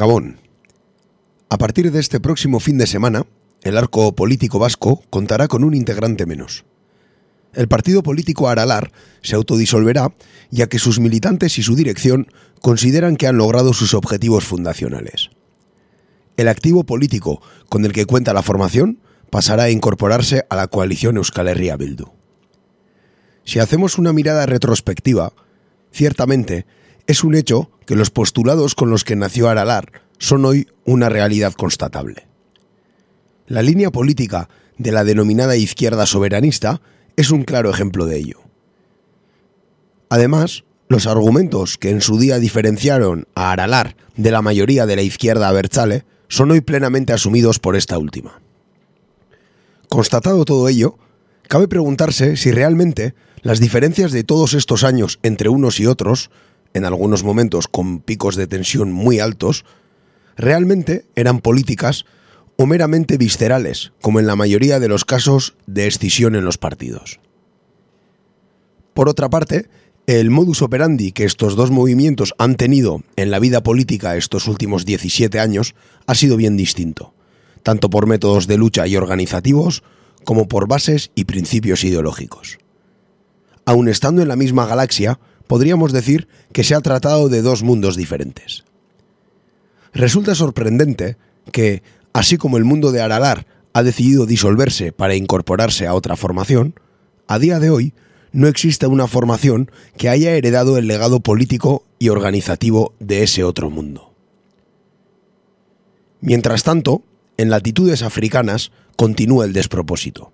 Gabón. A partir de este próximo fin de semana, el arco político vasco contará con un integrante menos. El partido político Aralar se autodisolverá ya que sus militantes y su dirección consideran que han logrado sus objetivos fundacionales. El activo político con el que cuenta la formación pasará a incorporarse a la coalición Euskal Herria Bildu. Si hacemos una mirada retrospectiva, ciertamente es un hecho que los postulados con los que nació Aralar son hoy una realidad constatable. La línea política de la denominada izquierda soberanista es un claro ejemplo de ello. Además, los argumentos que en su día diferenciaron a Aralar de la mayoría de la izquierda abertzale son hoy plenamente asumidos por esta última. Constatado todo ello, cabe preguntarse si realmente las diferencias de todos estos años entre unos y otros, en algunos momentos con picos de tensión muy altos, realmente eran políticas o meramente viscerales, como en la mayoría de los casos de escisión en los partidos. Por otra parte, el modus operandi que estos dos movimientos han tenido en la vida política estos últimos 17 años ha sido bien distinto tanto por métodos de lucha y organizativos como por bases y principios ideológicos. Aun estando en la misma galaxia, podríamos decir que se ha tratado de dos mundos diferentes. Resulta sorprendente que, así como el mundo de Aralar ha decidido disolverse para incorporarse a otra formación, a día de hoy no existe una formación que haya heredado el legado político y organizativo de ese otro mundo. Mientras tanto, en latitudes africanas continúa el despropósito.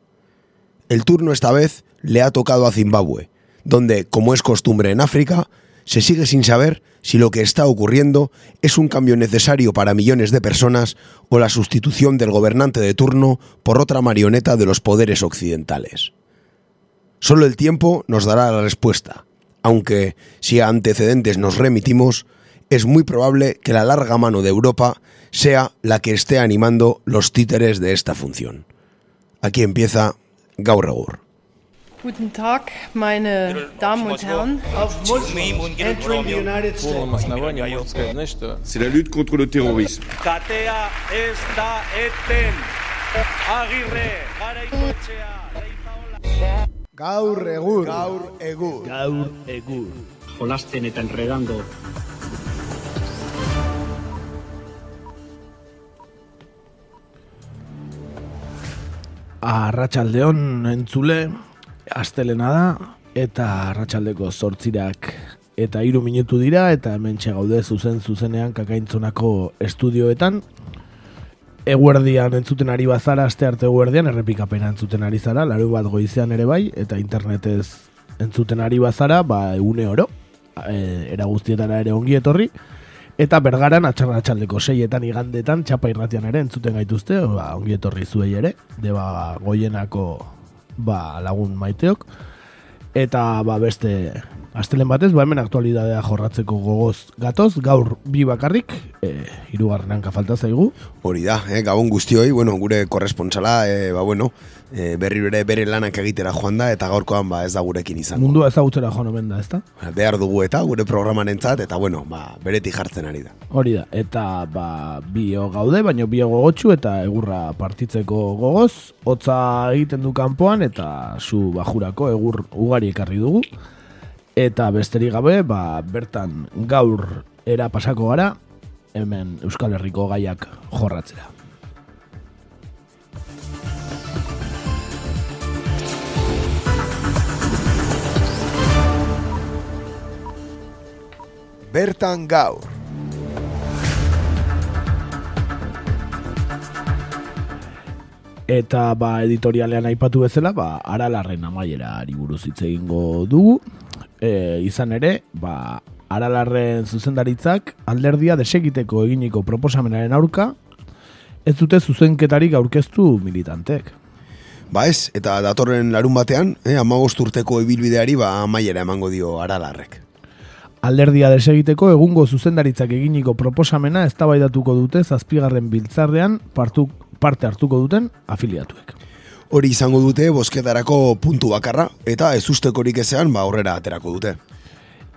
El turno esta vez le ha tocado a Zimbabue, donde, como es costumbre en África, se sigue sin saber si lo que está ocurriendo es un cambio necesario para millones de personas o la sustitución del gobernante de turno por otra marioneta de los poderes occidentales. Solo el tiempo nos dará la respuesta, aunque si a antecedentes nos remitimos, es muy probable que la larga mano de Europa sea la que esté animando los títeres de esta función. Aquí empieza Gaur Egur. Guten Tag, meine Damen und Herren. C'est la lutte contre le terrorisme. Katea ez da eten. Agirre, garaikoetxea, leizaola. Gaur Egur. Gaur Egur. Gaur egur. jolasten eta enredando Arratxaldeon entzule, astelena da, eta arratsaldeko zortzirak eta hiru minutu dira, eta hemen gaude zuzen zuzenean kakaintzonako estudioetan. Eguerdian entzuten ari bazara, aste arte eguerdian, errepikapena entzuten ari zara, laru bat goizean ere bai, eta internetez entzuten ari bazara, ba, egune oro, e, era guztietara ere ongi etorri, Eta bergaran atxarra atxaldeko seietan igandetan txapa irratian ere entzuten gaituzte, ba, ongi etorri zuei ere, deba goienako ba, lagun maiteok. Eta ba, beste astelen batez, ba, hemen aktualidadea jorratzeko gogoz gatoz, gaur bi bakarrik, e, irugarrenanka falta zaigu. Hori da, eh, gabon guztioi, bueno, gure korrespontsala, eh, ba, bueno, eh, berri ere bere lanak egitera joan da, eta gaurkoan ba, ez da gurekin izango. Mundua ezagutzera joan omen da, ezta? Behar dugu eta gure programaren eta bueno, ba, beretik jartzen ari da. Hori da, eta ba, bio gaude, baino bio gogotxu eta egurra partitzeko gogoz, hotza egiten du kanpoan eta zu bajurako egur ugari ekarri dugu. Eta besterik gabe, ba, bertan gaur era pasako gara, hemen Euskal Herriko gaiak jorratzera. Bertan gaur. Eta ba editorialean aipatu bezala, ba Aralarren amaiera ari buruz hitz egingo dugu. E, izan ere, ba Aralarren zuzendaritzak alderdia desegiteko eginiko proposamenaren aurka ez dute zuzenketarik aurkeztu militantek. Ba ez, eta datorren larun batean, eh, amagost urteko ibilbideari ba amaiera emango dio aralarrek. Alderdia desegiteko egungo zuzendaritzak eginiko proposamena eztabaidatuko dute zazpigarren biltzarrean partu, parte hartuko duten afiliatuek. Hori izango dute bosketarako puntu bakarra, eta ez ustekorik ezean ba aurrera aterako dute.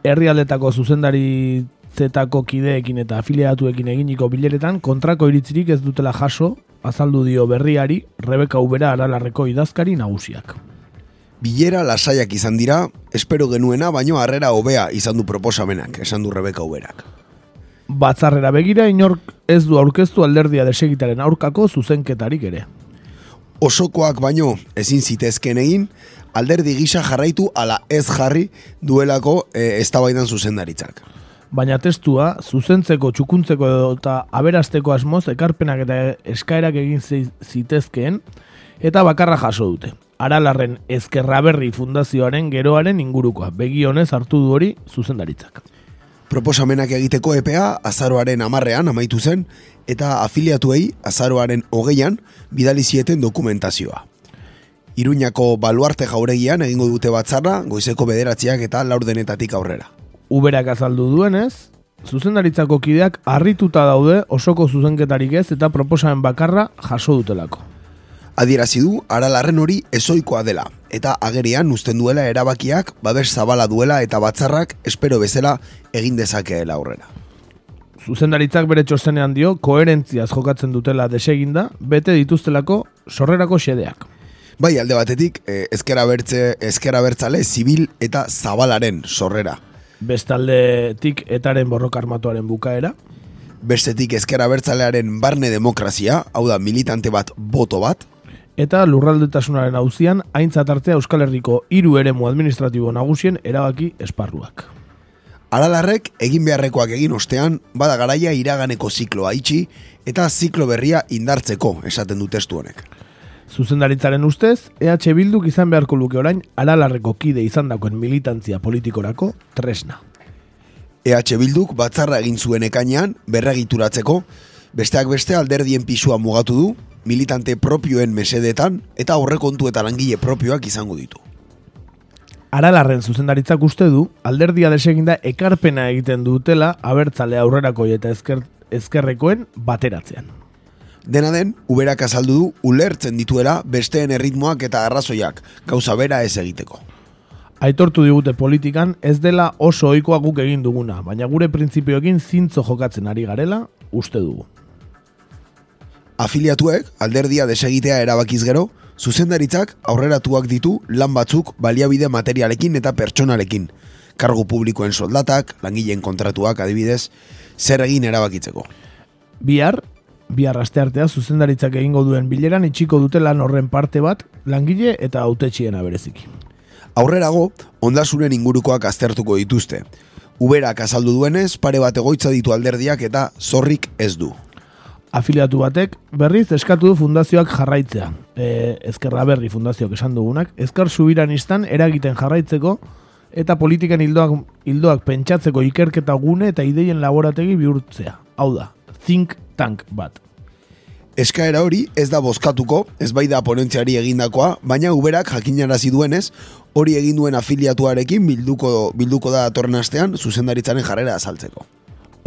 Herrialdetako zuzendari zetako kideekin eta afiliatuekin eginiko bileretan kontrako iritzirik ez dutela jaso, azaldu dio berriari Rebeka Ubera aralarreko idazkari nagusiak. Bilera lasaiak izan dira, espero genuena, baino harrera hobea izan du proposamenak, esan du Rebeka Uberak. Batzarrera begira inork ez du aurkeztu alderdia desegitaren aurkako zuzenketarik ere. Osokoak baino ezin zitezken egin, alderdi gisa jarraitu ala ez jarri duelako e, eztabaidan zuzendaritzak. Baina testua, zuzentzeko, txukuntzeko eta aberasteko asmoz ekarpenak eta eskaerak egin zi- zitezkeen eta bakarra jaso dute. Aralarren ezkerra berri fundazioaren geroaren ingurukoa. Begi honez hartu du hori zuzendaritzak. Proposamenak egiteko EPA azaroaren amarrean amaitu zen eta afiliatuei azaroaren hogeian bidali zieten dokumentazioa. Iruñako baluarte jauregian egingo dute batzarra goizeko bederatziak eta laurdenetatik aurrera. Uberak azaldu duenez, zuzendaritzako kideak harrituta daude osoko zuzenketarik ez eta proposamen bakarra jaso dutelako. Adierazi du aralarren hori ezoikoa dela eta agerian uzten duela erabakiak babes zabala duela eta batzarrak espero bezala egin dezakeela aurrera. Zuzendaritzak bere txostenean dio koherentziaz jokatzen dutela deseginda, bete dituztelako sorrerako xedeak. Bai, alde batetik, eh, ezkera bertze, ezkera bertzale, zibil eta zabalaren sorrera. Bestaldetik etaren borroka armatuaren bukaera, Bestetik ezkera bertzalearen barne demokrazia, hau da militante bat, boto bat, eta lurraldetasunaren auzian aintzat hartzea Euskal Herriko hiru eremu administratibo nagusien erabaki esparruak. Aralarrek egin beharrekoak egin ostean, bada garaia iraganeko zikloa itxi eta ziklo berria indartzeko, esaten du testu honek. Zuzendaritzaren ustez, EH Bilduk izan beharko luke orain aralarreko kide izandakoen militantzia politikorako tresna. EH Bilduk batzarra egin zuen ekainean berregituratzeko, besteak beste alderdien pisua mugatu du, militante propioen mesedetan eta aurrekontu eta langile propioak izango ditu. Aralarren zuzendaritzak uste du, alderdia deseginda ekarpena egiten dutela abertzale aurrerako eta ezker, ezkerrekoen bateratzean. Dena den, uberak azaldu du ulertzen dituela besteen erritmoak eta arrazoiak, gauza bera ez egiteko. Aitortu digute politikan ez dela oso ohikoa guk egin duguna, baina gure printzipioekin zintzo jokatzen ari garela uste dugu. Afiliatuek alderdia desegitea erabakiz gero, zuzendaritzak aurreratuak ditu lan batzuk baliabide materialekin eta pertsonalekin. Kargu publikoen soldatak, langileen kontratuak adibidez, zer egin erabakitzeko. Bihar, bihar asteartea zuzendaritzak egingo duen bileran itxiko dute lan horren parte bat langile eta autetxiena bereziki. Aurrerago, ondasunen ingurukoak aztertuko dituzte. Uberak azaldu duenez, pare bat egoitza ditu alderdiak eta zorrik ez du. Afiliatu batek berriz eskatu du fundazioak jarraitzea. E, ezkerra berri fundazioak esan dugunak, ezkar subiranistan eragiten jarraitzeko eta politikan hildoak, hildoak pentsatzeko ikerketa gune eta ideien laborategi bihurtzea. Hau da, think tank bat. Eskaera hori ez da bozkatuko, ez bai da ponentziari egindakoa, baina uberak jakinarazi duenez, hori egin duen afiliatuarekin bilduko, bilduko da datorren astean zuzendaritzaren jarrera azaltzeko.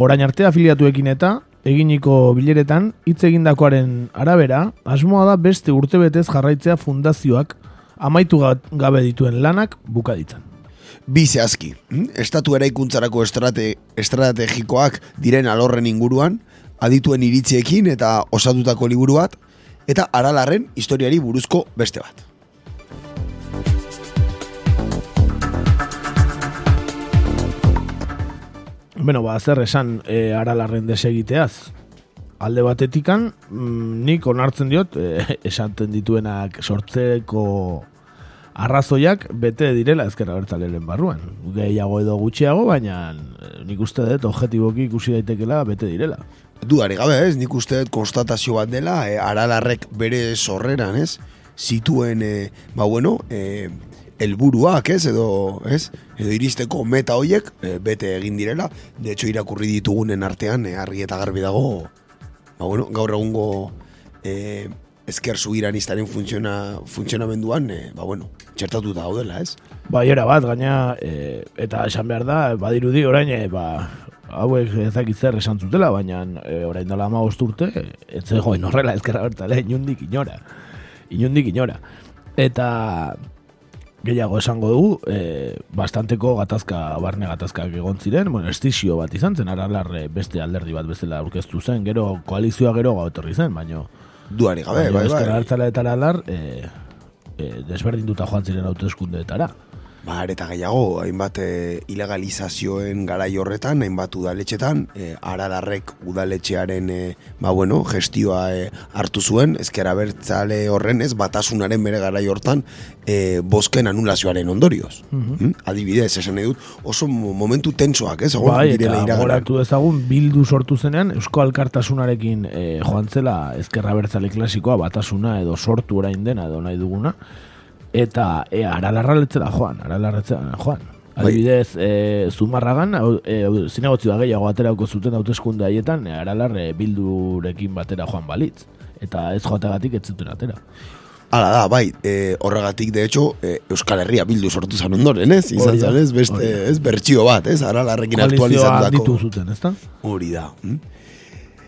Orain arte afiliatuekin eta eginiko bileretan hitz egindakoaren arabera, asmoa da beste urtebetez jarraitzea fundazioak amaitu ga- gabe dituen lanak bukaditzan. Bi zehazki, hm? estatu eraikuntzarako estrate, estrategikoak diren alorren inguruan, adituen iritziekin eta osatutako liburu bat, eta aralarren historiari buruzko beste bat. Beno, ba, zer esan e, aralarren desegiteaz. Alde batetikan, mm, nik onartzen diot, e, esaten dituenak sortzeko arrazoiak bete direla ezkerra bertzaleren barruan. Gehiago edo gutxiago, baina e, nik uste dut objetiboki ikusi daitekela bete direla. Dudari gabe ez, nik uste dut konstatazio bat dela, e, aralarrek bere sorreran ez, zituen, e, ba bueno, e, helburuak ez, edo, ez, edo iristeko meta hoiek e, bete egin direla, de hecho irakurri ditugunen artean, e, argi eta garbi dago, ba bueno, gaur egungo e, esker subiranistaren funtziona, funtzionamenduan, e, ba bueno, txertatuta daudela, ez? Bai, era bat, gaina, e, eta esan behar da, badirudi orain, e, ba, hauek ezakit zer esan zutela, baina e, orain dela ama urte, ez zegoen horrela ezkerra bertale, inundik inora. Inundik inora. Eta gehiago esango dugu, e, bastanteko gatazka, barne gatazkak egon ziren, bueno, estizio bat izan zen, aralar e, beste alderdi bat bezala aurkeztu zen, gero koalizioa gero gau zen, baino, Duari gabe, baino bai, ezker bai. abertzale eta aralar, e, e, desberdinduta joan ziren hauteskundeetara. Ba, eta gehiago, hainbat e, ilegalizazioen garai horretan, hainbat udaletxetan, e, aralarrek udaletxearen, e, ba, bueno, gestioa e, hartu zuen, ezkera bertzale horren, ez, batasunaren bere garai hortan, e, bosken anulazioaren ondorioz. Mm? Adibidez, esan nahi dut, oso mo- momentu tensoak, ez, egon Bai, direla eta goratu ezagun, bildu sortu zenean, Eusko Alkartasunarekin e, joan zela ezkerra bertzale klasikoa, batasuna edo sortu orain dena edo nahi duguna, eta e, aralarra letzera joan, aralarra letzera joan. Bai. Adibidez, e, zumarragan, e, zinegotzi da gehiago aterako zuten hauteskunde haietan, e, aralar e, bildurekin batera joan balitz. Eta ez joategatik ez zuten atera. Hala da, bai, e, horregatik, de hecho, e, Euskal Herria bildu sortu zan ondoren, ez? Izan da, zan, ez, beste, da. ez, bertsio bat, ez? Aralarrekin Koalizioa handitu aktualizatutako. zuten, ezta? Hori da. hm?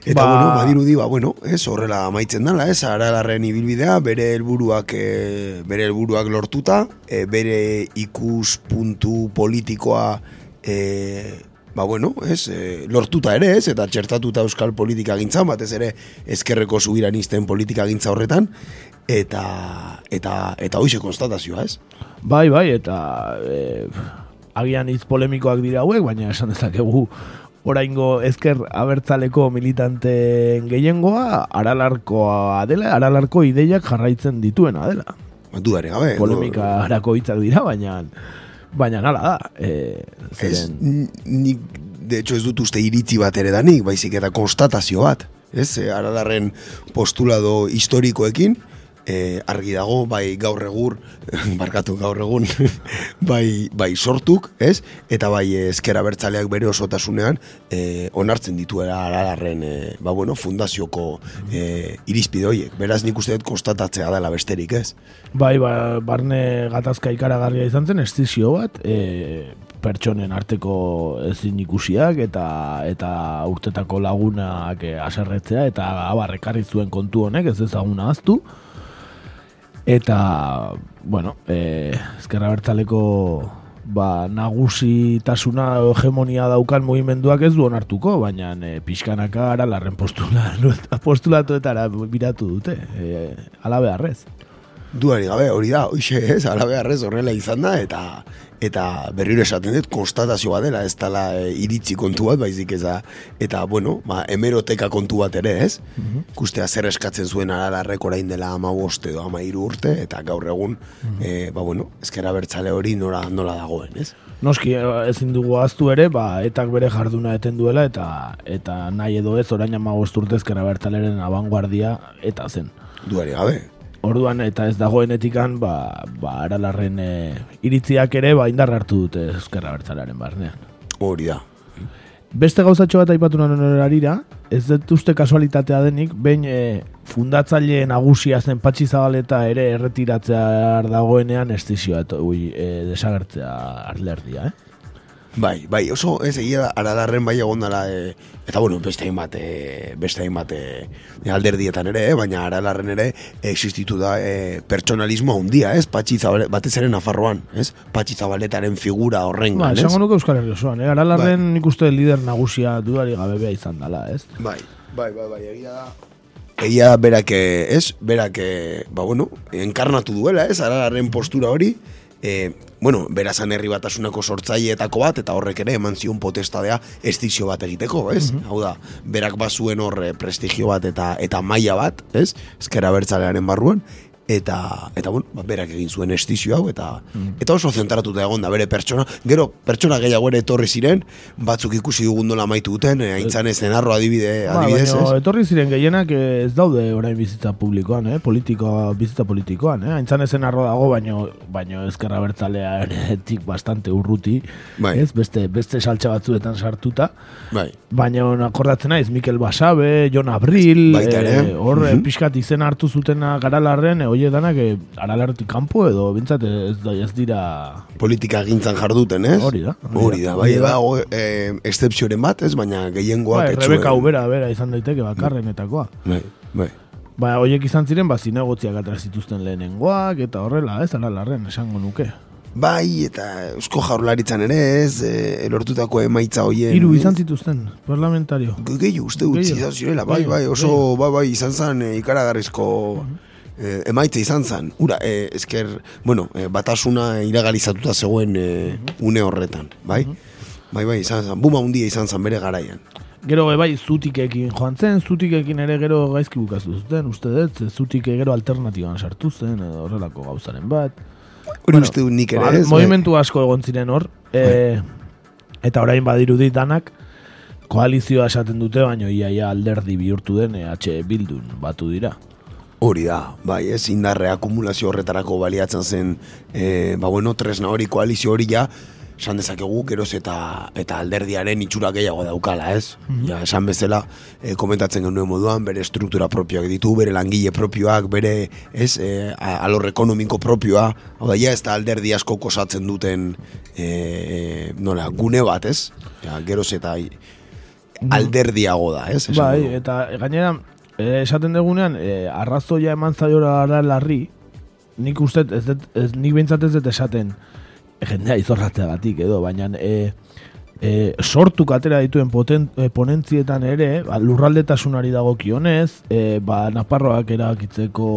Eta, Ba- bueno, badirudi, ba, bueno, ez, horrela amaitzen dela, ez, aralarren ibilbidea, bere helburuak e, bere helburuak lortuta, e, bere ikuspuntu politikoa, e, ba, bueno, ez, e, lortuta ere, ez, eta txertatuta euskal politika gintzan, batez ere, ezkerreko subiranisten politika gintza horretan, eta, eta, eta hoxe konstatazioa, ez? Bai, bai, eta e, agian hitz polemikoak dira hauek, baina esan dezakegu oraingo ezker abertzaleko militanteen gehiengoa aralarkoa dela, aralarko ideiak jarraitzen dituena dela. Dudare gabe. no? Polemikarako hitzak dira, baina baina nala da. E, Ez, zeren, nik, de hecho, ez dut uste iritzi bat ere danik, baizik eta konstatazio bat. Ez, e, aralarren postulado historikoekin, e, argi dago, bai gaur egur, barkatu gaur egun, bai, bai sortuk, ez? Eta bai ezkera bertzaleak bere osotasunean e, onartzen dituera aralarren, e, ba bueno, fundazioko e, irizpide horiek. Beraz nik uste dut konstatatzea dela besterik, ez? bai, ba, barne gatazka ikaragarria izan zen, estizio bat, e, pertsonen arteko ezin ikusiak eta eta urtetako lagunak e, aserretzea eta abar ekarri zuen kontu honek ez ezaguna aztu eta bueno e, ezkerra bertzaleko ba, nagusitasuna hegemonia daukan mugimenduak ez du onartuko, baina e, pixkanaka ara larren postula, postulatuetara biratu dute, e, ala beharrez. Duari gabe, hori da, hoxe ez, alabearrez horrela izan da, eta eta berriro esaten dut, konstatazio bat dela, ez dela e, iritzi kontu bat, baizik ez da, eta, bueno, ba, hemeroteka kontu bat ere, ez? Ikustea zer eskatzen zuen aralarrek orain dela ama boste edo ama hiru urte, eta gaur egun, e, ba, bueno, ezkera bertzale hori nola, nola dagoen, ez? Noski eh, ezin dugu aztu ere, ba, etak bere jarduna eten duela eta eta nahi edo ez orain ama urtezkera bertaleren abanguardia eta zen. Duari gabe. Orduan eta ez dagoenetikan ba, ba aralarren e, iritziak ere ba indar hartu dute ezkerra bertzalaren barnean. Hori da. Beste gauzatxo bat aipatu nahi horarira, ez dut uste kasualitatea denik, behin e, fundatzaile nagusia zen Patxi Zabaleta ere erretiratzea dagoenean estizioa eta e, desagertzea arlerdia, eh? Bai, bai, oso ez egia aralarren bai egon dela, e, eta bueno, beste hainbat, e, beste hainbat e, alderdietan ere, eh, baina aralarren ere existitu da e, pertsonalismo handia, ez? Patxi Zabale, batez ere Nafarroan, ez? Patxi Zabaletaren figura horren Ba, ez? esango nuke Euskal Herri osoan, eh? Aralarren nik uste lider nagusia dudari gabe beha izan dela, ez? Bai, bai, bai, bai, egia da. Egia berak, eh, ez? Berak, eh, ba, bueno, enkarnatu duela, ez? Aralarren postura hori, e, bueno, berazan herri batasunako sortzaileetako bat, eta horrek ere eman zion potestadea estizio bat egiteko, ez? Hau da, berak bazuen hor eh, prestigio bat eta eta maila bat, ez? Ezkera bertzalearen barruan, eta, eta bueno, ba, berak egin zuen estizio hau, eta, eta oso zentratuta egon da bere pertsona, gero pertsona gehiago ere etorri ziren, batzuk ikusi dugun nola amaitu duten, e, aintzan ez denarro adibide, Ba, adibidez, baina ez? etorri ziren gehienak eh, ez daude orain bizitza publikoan, eh? Politikoa, bizitza politikoan, eh? Aintzan ezen arro dago, baino, baino ezkerra bertzalea eretik bastante urruti, Bai. ez? Beste, beste saltza batzuetan sartuta. Bai. Baina akordatzen naiz, Mikel Basabe, Jon Abril, eh, hor Mhm. mm pixkat izen hartu zutena garalarren, oie danak e, aralarretik kanpo edo bintzat ez, da, ez dira... politika gintzan jarduten, ez? Hori da, hori Hori da. bai, da. dago e, excepzioren bat, ez? Baina gehiengoak Ba, ez Rebeka Ubera bera izan daiteke bakarrenetakoa. Bai, bai. Ba, hoiek izan ziren, ba, zinegotziak atera zituzten lehenengoak, eta horrela, ez, aralarren, esango nuke. Bai, eta eusko jaurlaritzan ere ez, e, lortutako emaitza hoien... Hiru izan zituzten, parlamentario. Ge- Gehiago uste dut zirela, bai, bai, oso, bai, bai, izan zen e, ikaragarrizko e, emaitza izan zen. Ura, e, esker, bueno, e, batasuna iragalizatuta zegoen e, une horretan, bai? Bai, bai, izan zen, buma hundia izan zen bere garaian. Gero, bai, zutikekin joan zen, zutikekin ere gero gaizki bukaztu zuten, uste dut, ze zutike gero alternatiban sartu zen, horrelako gauzaren bat. Hori uste dut nik ere, ba, ez? bai. Movimentu asko egon ziren hor, e, eta orain badirudi danak, koalizioa esaten dute, baino iaia alderdi bihurtu den EH Bildun batu dira. Hori da, bai, ez indarre akumulazio horretarako baliatzen zen, e, ba bueno, tresna hori, koalizio hori ja, esan dezakegu, geroz eta eta alderdiaren itxura gehiago daukala, ez? Ja, esan bezala, e, komentatzen genuen moduan, bere struktura propioak ditu, bere langile propioak, bere, ez, e, a- alor ekonomiko propioa, hau da, ja, ez da alderdi asko kosatzen duten, e, nola, gune bat, ez? Ja, geroz eta alderdiago da, ez? Esan Bai, dugu. eta gainera, esaten dugunean, e, arrazoia eman zaiora ara larri, nik uste, ez, dut- ez, nik behintzat ez dut esaten, jendea izorratzeagatik edo, baina e, e, sortuk atera dituen poten, e, ponentzietan ere, ba, lurraldetasunari dagokionez, e, ba, Naparroak erakitzeko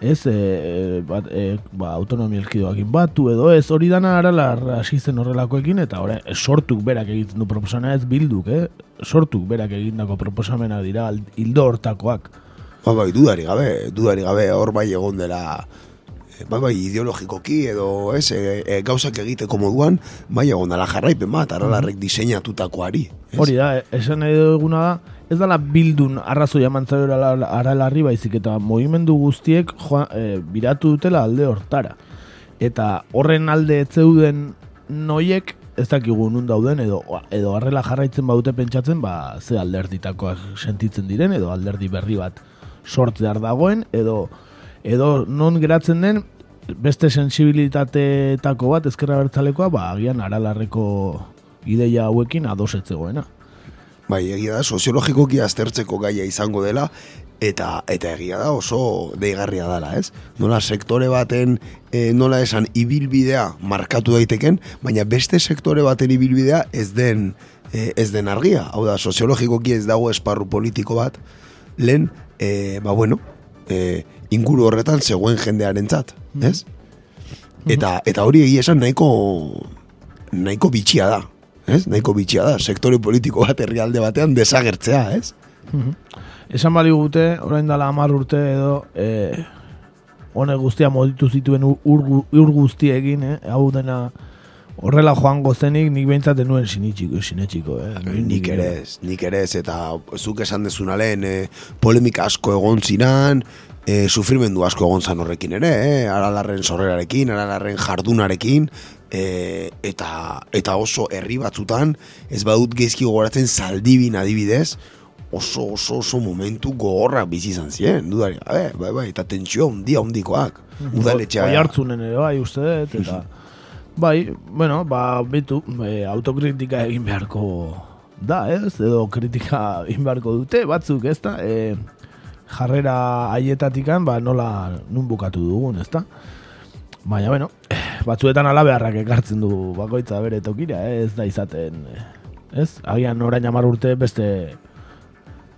ez, e, bat, e, ba, autonomia elkidoakin batu edo ez, hori dana arala hasi zen horrelakoekin, eta ora, sortuk berak egiten du proposamena ez bilduk, eh? Sortuk berak egindako proposamenak dira hildo hortakoak. Ba, bai, dudari gabe, dudari gabe hor bai egon dela e, bai, bai, ideologikoki edo ez, e, e, gauzak egiteko moduan, bai egon dela jarraipen bat, aralarrek diseinatutakoari. ez? Hori da, esan nahi duguna da, ez dala bildun arrazoia mantzaio aralarri baizik eta movimendu guztiek joa, e, biratu dutela alde hortara. Eta horren alde ez zeuden noiek ez dakigu nun dauden edo edo harrela jarraitzen baute pentsatzen ba ze alderditakoak sentitzen diren edo alderdi berri bat sortzear dagoen edo edo non geratzen den beste sensibilitateetako bat ezkerra bertzalekoa ba agian aralarreko ideia hauekin adosetzegoena. Bai, egia da, soziologikoki aztertzeko gaia izango dela, eta eta egia da oso deigarria dela, ez? Nola sektore baten, e, nola esan, ibilbidea markatu daiteken, baina beste sektore baten ibilbidea ez den, e, ez den argia. Hau da, soziologikoki ez dago esparru politiko bat, lehen, e, ba bueno, e, inguru horretan zegoen jendearentzat, ez? Eta, eta hori egia esan nahiko, nahiko bitxia da, ez? Nahiko bitxia da, sektore politiko bat herrialde batean desagertzea, ez? Esan bali gute, orain dala amar urte edo e, honek guztia moditu zituen ur, ur, ur guztiekin, eh? hau dena horrela joango zenik nik behintzat nuen sinitxiko, sinetxiko. Eh? Nik ere ez, nik ere ez, eta zuk esan dezuna lehen, e, polemika asko egon zinan, e, sufrimendu asko egon zan horrekin ere, e, aralarren sorrerarekin, aralarren jardunarekin, e, eta, eta oso herri batzutan, ez badut geizki gogoratzen zaldibin adibidez, oso oso oso momentu gogorra bizi izan ziren, dudari gabe, bai, bai, eta tentsio handia handikoak, udaletxea. Oi hartzunen ere bai uste dut, eta bai, bueno, ba, bitu, e, autokritika egin beharko da, ez? Edo kritika egin beharko dute, batzuk, ez da? E, jarrera haietatikan, ba, nola nun bukatu dugun, ez da? Baina, bueno, batzuetan ala beharrak ekartzen du bakoitza bere tokira, eh? ez da izaten, eh, ez? Agian orain amar urte beste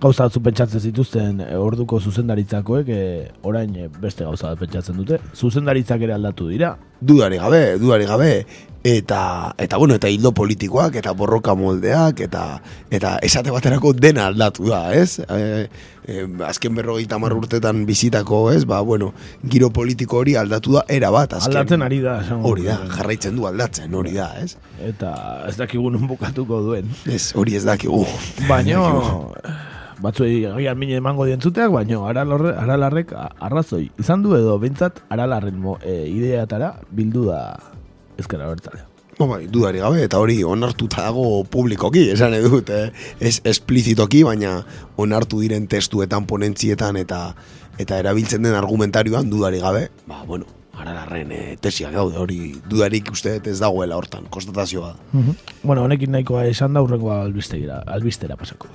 gauza batzu pentsatzen zituzten e, orduko zuzendaritzakoek e, orain e, beste gauza bat pentsatzen dute. Zuzendaritzak ere aldatu dira. dudari gabe, dudari gabe, eta, eta bueno, eta hildo politikoak, eta borroka moldeak, eta, eta esate baterako dena aldatu da, ez? E, e, azken berrogeita hamar urtetan bizitako, ez? Ba, bueno, giro politiko hori aldatu da, era bat, azken. Aldatzen ari da. esango Hori da, jarraitzen du aldatzen, hori da, ez? Eta ez dakigu nun bukatuko duen. Ez, hori ez dakigu. Baina, batzuei agian mine emango dientzuteak, baina aralarre, aralarrek arrazoi izan du edo bentsat aralarren mo, e, ideatara bildu da ezkera bertzalea. Ba, bai, dudari gabe, eta hori onartuta dago publikoki, esan edut, eh? ez esplizitoki, baina onartu diren testuetan, ponentzietan, eta eta erabiltzen den argumentarioan dudari gabe, ba, bueno, aralarren eh, tesiak daude, hori dudarik uste ez dagoela hortan, konstatazioa da. Bueno, honekin nahikoa esan da urrengoa albistera, albistera pasako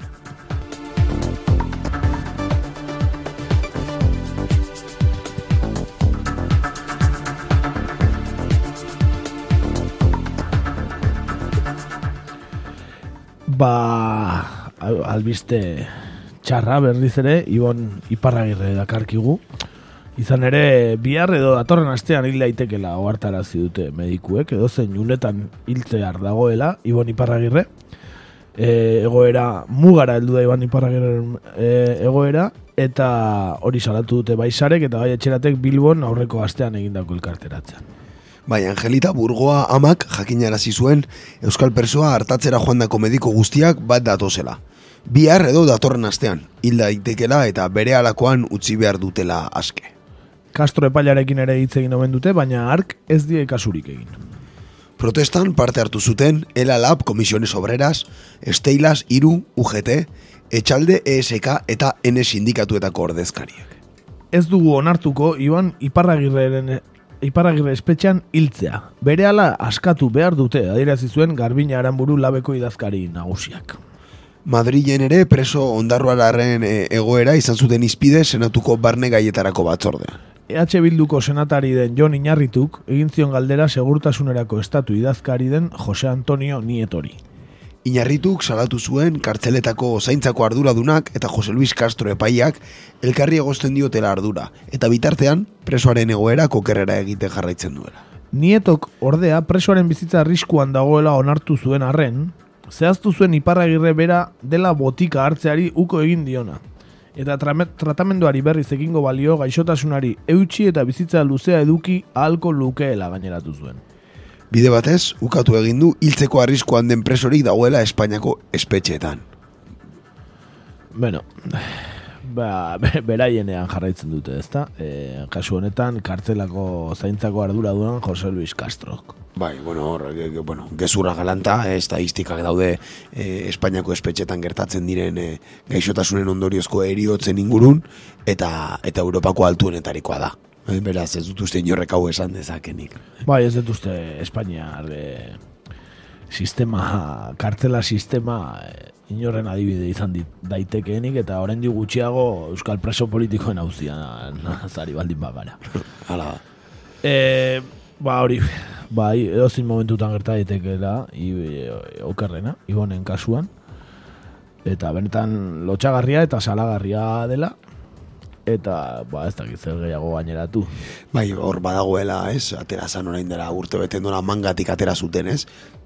ba albiste txarra berriz ere Ibon Iparragirre dakarkigu. Izan ere, bihar edo datorren astean hil daitekela ohartarazi dute medikuek, edo zen junetan hiltzear dagoela Ibon Iparragirre. E, egoera mugara heldu da Ibon Iparragirren e, egoera, eta hori salatu dute baisarek eta gai etxeratek Bilbon aurreko astean egindako elkarteratzean. Bai, Angelita Burgoa amak jakinarazi zuen Euskal Persoa hartatzera joandako mediko guztiak bat datozela. Bihar edo datorren astean, hil daitekela eta bere alakoan utzi behar dutela aske. Castro epailarekin ere hitz egin omen dute, baina ark ez die kasurik egin. Protestan parte hartu zuten Ela Lab, Comisiones Obreras, Esteilas, Iru, UGT, Etxalde, ESK eta N sindikatuetako ordezkariak. Ez dugu onartuko Iban Iparragirreren Iparragirre espetxean hiltzea. Berehala askatu behar dute, adierazi zuen Garbina Aranburu labeko idazkari nagusiak. Madrilen ere preso ondarruararen e, egoera izan zuten izpide senatuko barne gaietarako batzordean. EH Bilduko senatari den Jon Iñarrituk egin zion galdera segurtasunerako estatu idazkari den Jose Antonio Nietori. Iñarrituk salatu zuen kartzeletako zaintzako arduradunak eta Jose Luis Castro epaiak elkarri egozten diotela ardura, eta bitartean presoaren egoera kokerrera egite jarraitzen duela. Nietok ordea presoaren bizitza arriskuan dagoela onartu zuen arren, zehaztu zuen iparragirre bera dela botika hartzeari uko egin diona. Eta tratamenduari berriz egingo balio gaixotasunari eutxi eta bizitza luzea eduki ahalko lukeela gaineratu zuen. Bide batez, ukatu egin du hiltzeko arriskuan den presorik dagoela Espainiako espetxeetan. Bueno, ba, be- beraienean jarraitzen dute, ezta? E, kasu honetan, kartzelako zaintzako ardura duen Jose Luis Castro. Bai, bueno, hor, ge- ge- bueno, gezurra galanta, eh, estadistikak daude eh, Espainiako espetxetan gertatzen diren eh, gaixotasunen ondoriozko eriotzen ingurun, eta eta Europako altuenetarikoa da. Eh, beraz, ez dut uste inorrek hau esan dezakenik. Bai, ez dut uste Espainiar e, sistema, kartzela sistema e, inorren adibide izan dit, daitekeenik eta oraindik gutxiago Euskal preso politikoen hauzian zari baldin bagara. Hala da. Ba hori, bai, edozin momentutan gerta daitekeela i, e, okerrena, ibonen kasuan. Eta benetan lotxagarria eta salagarria dela. Eta, ba, ez dakit zer gehiago gaineratu. Bai, hor badagoela, ez, atera zan orain dela urte beten dola mangatik atera zuten, ez?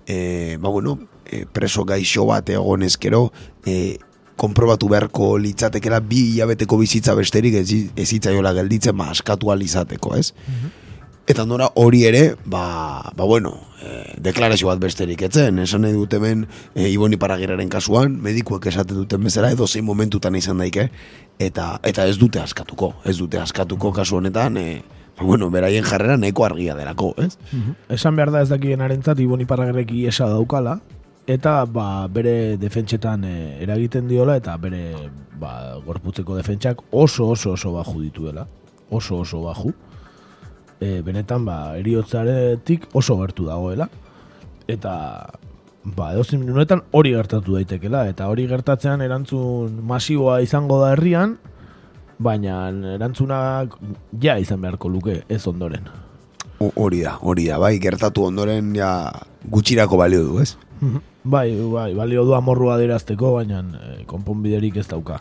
E, ba, bueno, e, preso gaixo bat egon ezkero, e, konprobatu beharko litzatekela bi hilabeteko bizitza besterik ez, ez hitzaiola gelditzen, ba, askatu ahal izateko, ez? Eta nora hori ere, ba, ba bueno, e, deklarazio bat besterik etzen, esan nahi dut hemen e, Ibon Iparagiraren kasuan, medikuek esaten duten bezala, edo zein momentutan izan daike, eta eta ez dute askatuko, ez dute askatuko kasu honetan, e, ba, bueno, beraien jarrera nahiko argia delako, ez? Esan behar da ez dakien arentzat, Ibon Iparragirrek iesa daukala, eta ba, bere defentsetan e, eragiten diola, eta bere ba, gorputzeko defentsak oso oso oso baju dituela. Oso oso baju. E, benetan, ba, eriotzaretik oso gertu dagoela. Eta, ba, edozin minuetan hori gertatu daitekela. Eta hori gertatzean erantzun masiboa izango da herrian, baina erantzunak ja izan beharko luke, ez ondoren. O- Hori da, hori da, bai, gertatu ondoren ja gutxirako balio du, ez? Bai, bai, balio du amorrua adierazteko, baina e, konponbiderik ez dauka.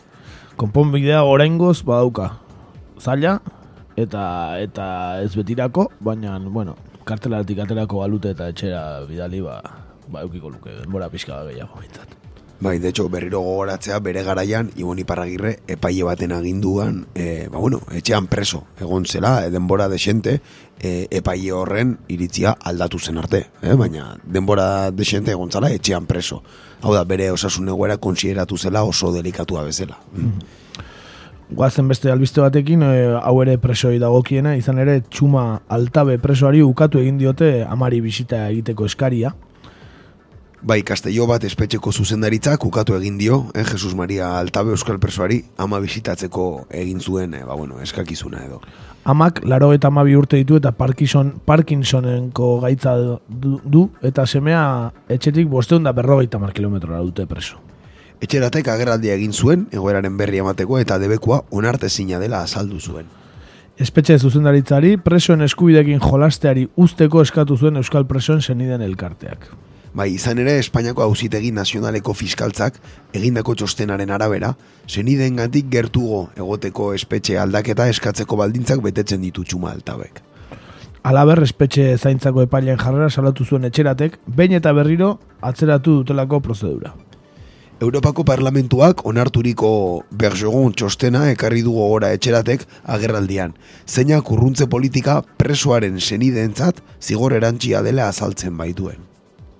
Konponbidea oraingoz badauka. Zaila eta eta ez betirako, baina bueno, kartelaratik aterako balute eta etxera bidali ba ba eukiko luke denbora pixka gehiago behintzat. Bai, de hecho, berriro gogoratzea bere garaian Ibon Iparragirre epaile baten aginduan, e, ba bueno, etxean preso egon zela, e, denbora desente, e, epaile horren iritzia aldatu zen arte, eh? baina denbora desente egon zela etxean preso. Hau da, bere osasun egoera konsideratu zela oso delikatua bezala. Mm. Guazen beste albiste batekin, e, hau ere presoi dagokiena, izan ere txuma altabe presoari ukatu egin diote amari bisita egiteko eskaria. Bai, Castello bat espetxeko zuzendaritzak ukatu egin dio, eh, Jesus Maria Altabe Euskal Presoari ama bisitatzeko egin zuen, eh, ba bueno, eskakizuna edo. Amak laro eta amabi urte ditu eta Parkinson, Parkinsonenko gaitza du, du eta semea etxetik bosteun da berrogeita mar kilometrora dute preso. Etxeratek agerraldia egin zuen, egoeraren berri emateko eta debekua onartezina dela azaldu zuen. Espetxe zuzendaritzari presoen eskubidekin jolasteari usteko eskatu zuen Euskal Presoen seniden elkarteak. Bai, izan ere Espainiako auzitegi nazionaleko fiskaltzak egindako txostenaren arabera, zenideengatik gertugo egoteko espetxe aldaketa eskatzeko baldintzak betetzen ditu txuma altabek. Alaber, espetxe zaintzako epailean jarrera salatu zuen etxeratek, behin eta berriro atzeratu dutelako prozedura. Europako Parlamentuak onarturiko Bergeron txostena ekarri du gogora etxeratek agerraldian. Zeinak urruntze politika presoaren senideentzat zigor erantxia dela azaltzen baituen.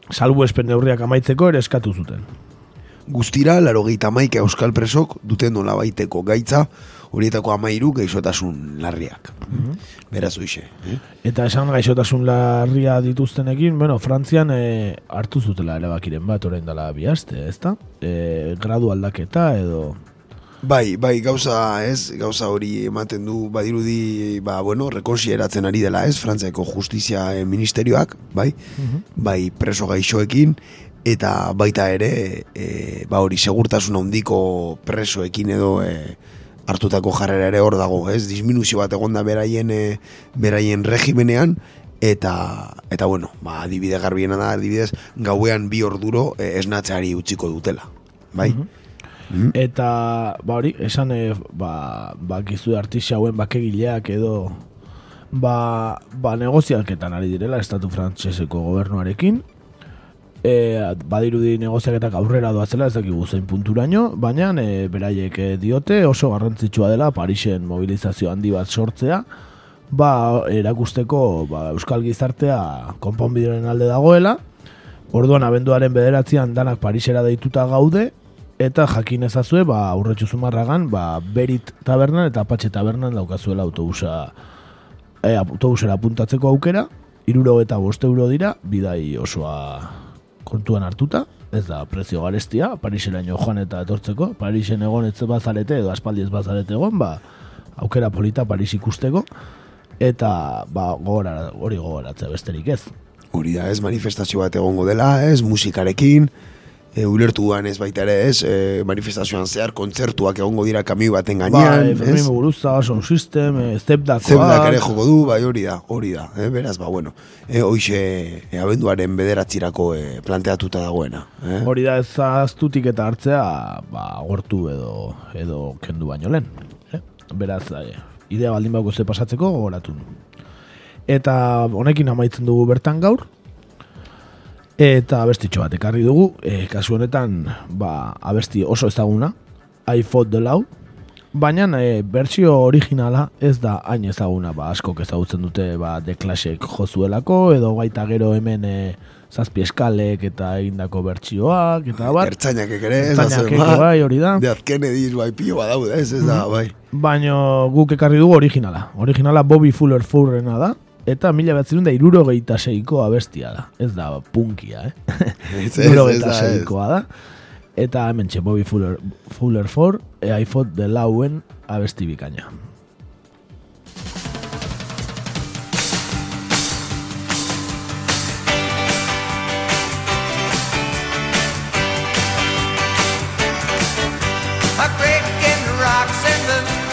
Salbu espen neurriak amaitzeko ere eskatu zuten. Guztira, laro maika euskal presok duten nola baiteko gaitza, horietako amairu gaixotasun larriak. Beraz oixe. Eh? Eta esan gaixotasun larria dituztenekin, bueno, Frantzian e, hartu zutela erabakiren bat orain dela bihazte, ezta? E, gradu aldaketa edo... Bai, bai, gauza, ez, gauza hori ematen du, badirudi, ba, bueno, rekonsieratzen ari dela, ez, Frantziako justizia eh, ministerioak, bai, bai, preso gaixoekin, eta baita ere, e, ba, hori, segurtasun handiko presoekin edo e, hartutako jarrera ere hor dago, ez, disminuzio bat egonda beraien, e, beraien regimenean, eta, eta bueno, ba, adibide garbiena da, adibidez, gauean bi orduro e, esnatzeari utziko dutela, bai? Eta, ba hori, esan, e, ba, ba gizu artista hauen bakegileak edo, ba, ba negoziaketan ari direla estatu frantseseko gobernuarekin, e, badirudi negoziaketak aurrera doazela ez dakigu zein punturaino, baina e, beraiek e, diote oso garrantzitsua dela Parisen mobilizazio handi bat sortzea, ba erakusteko ba, euskal gizartea konponbideren alde dagoela, orduan abenduaren bederatzean danak Parisera deituta gaude, eta jakin ezazue, ba, aurretxu zumarragan, ba, Berit tabernan eta Apatxe tabernan daukazuela autobusa e, autobusera apuntatzeko aukera, iruro eta bost euro dira, bidai osoa kontuan hartuta, ez da prezio garestia, Pariseraino joan eta etortzeko, Parisen egon ez bazarete edo aspaldi ez bazarete egon, ba, aukera polita Paris ikusteko, eta ba, gogora, hori gogoratzea besterik ez. Hori da, ez, manifestazio bat egongo dela, ez, musikarekin, e, ulertu duan ez baita ere, ez, e, manifestazioan zehar kontzertuak egongo dira kamioi baten Ba, gainean, Fermin ez? Muguruza, Sound System, e, Stepdakoak, Zeudak ere joko du, bai hori da, hori da, eh? beraz, ba, bueno, e, hoxe e, abenduaren bederatzirako e, planteatuta dagoena. Eh? Hori da ez aztutik eta hartzea, ba, gortu edo, edo kendu baino lehen. Eh? Beraz, eh, idea baldin bauko ze pasatzeko gogoratu. Eta honekin amaitzen dugu bertan gaur, eta abestitxo bat ekarri dugu, e, kasu honetan, ba, abesti oso ezaguna, I Fought the Law, baina e, bertsio originala ez da hain ezaguna, ba, askok ezagutzen dute ba, The Clashek jozuelako, edo baita gero hemen e, zazpi eskalek eta egindako bertsioak, eta bar. Ertzainak ere, ez da Ertzainak zen, ere, bai, hori da. De Kennedy, bai, pilo badaude, ez, ez da, bai. Baino guk ekarri dugu originala. Originala Bobby Fuller Furrena da, eta mila behatzen da irurogeita seiko abestia da. Ez da punkia, eh? Irurogeita seikoa da. Eta hemen txe Bobby Fuller, Fuller Ford, e, I fought the lauen abesti bikaina. Breaking rocks in the hot sun.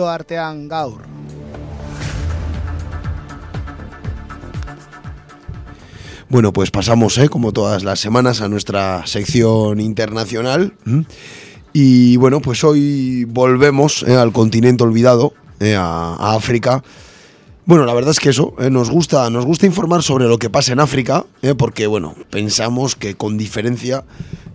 Nazioartean gaur. Bueno, pues pasamos, ¿eh? como todas las semanas, a nuestra sección internacional. Y bueno, pues hoy volvemos ¿eh? al continente olvidado, ¿eh? a, África. Bueno, la verdad es que eso, nos, gusta, nos gusta informar sobre lo que pasa en África, porque bueno, pensamos que con diferencia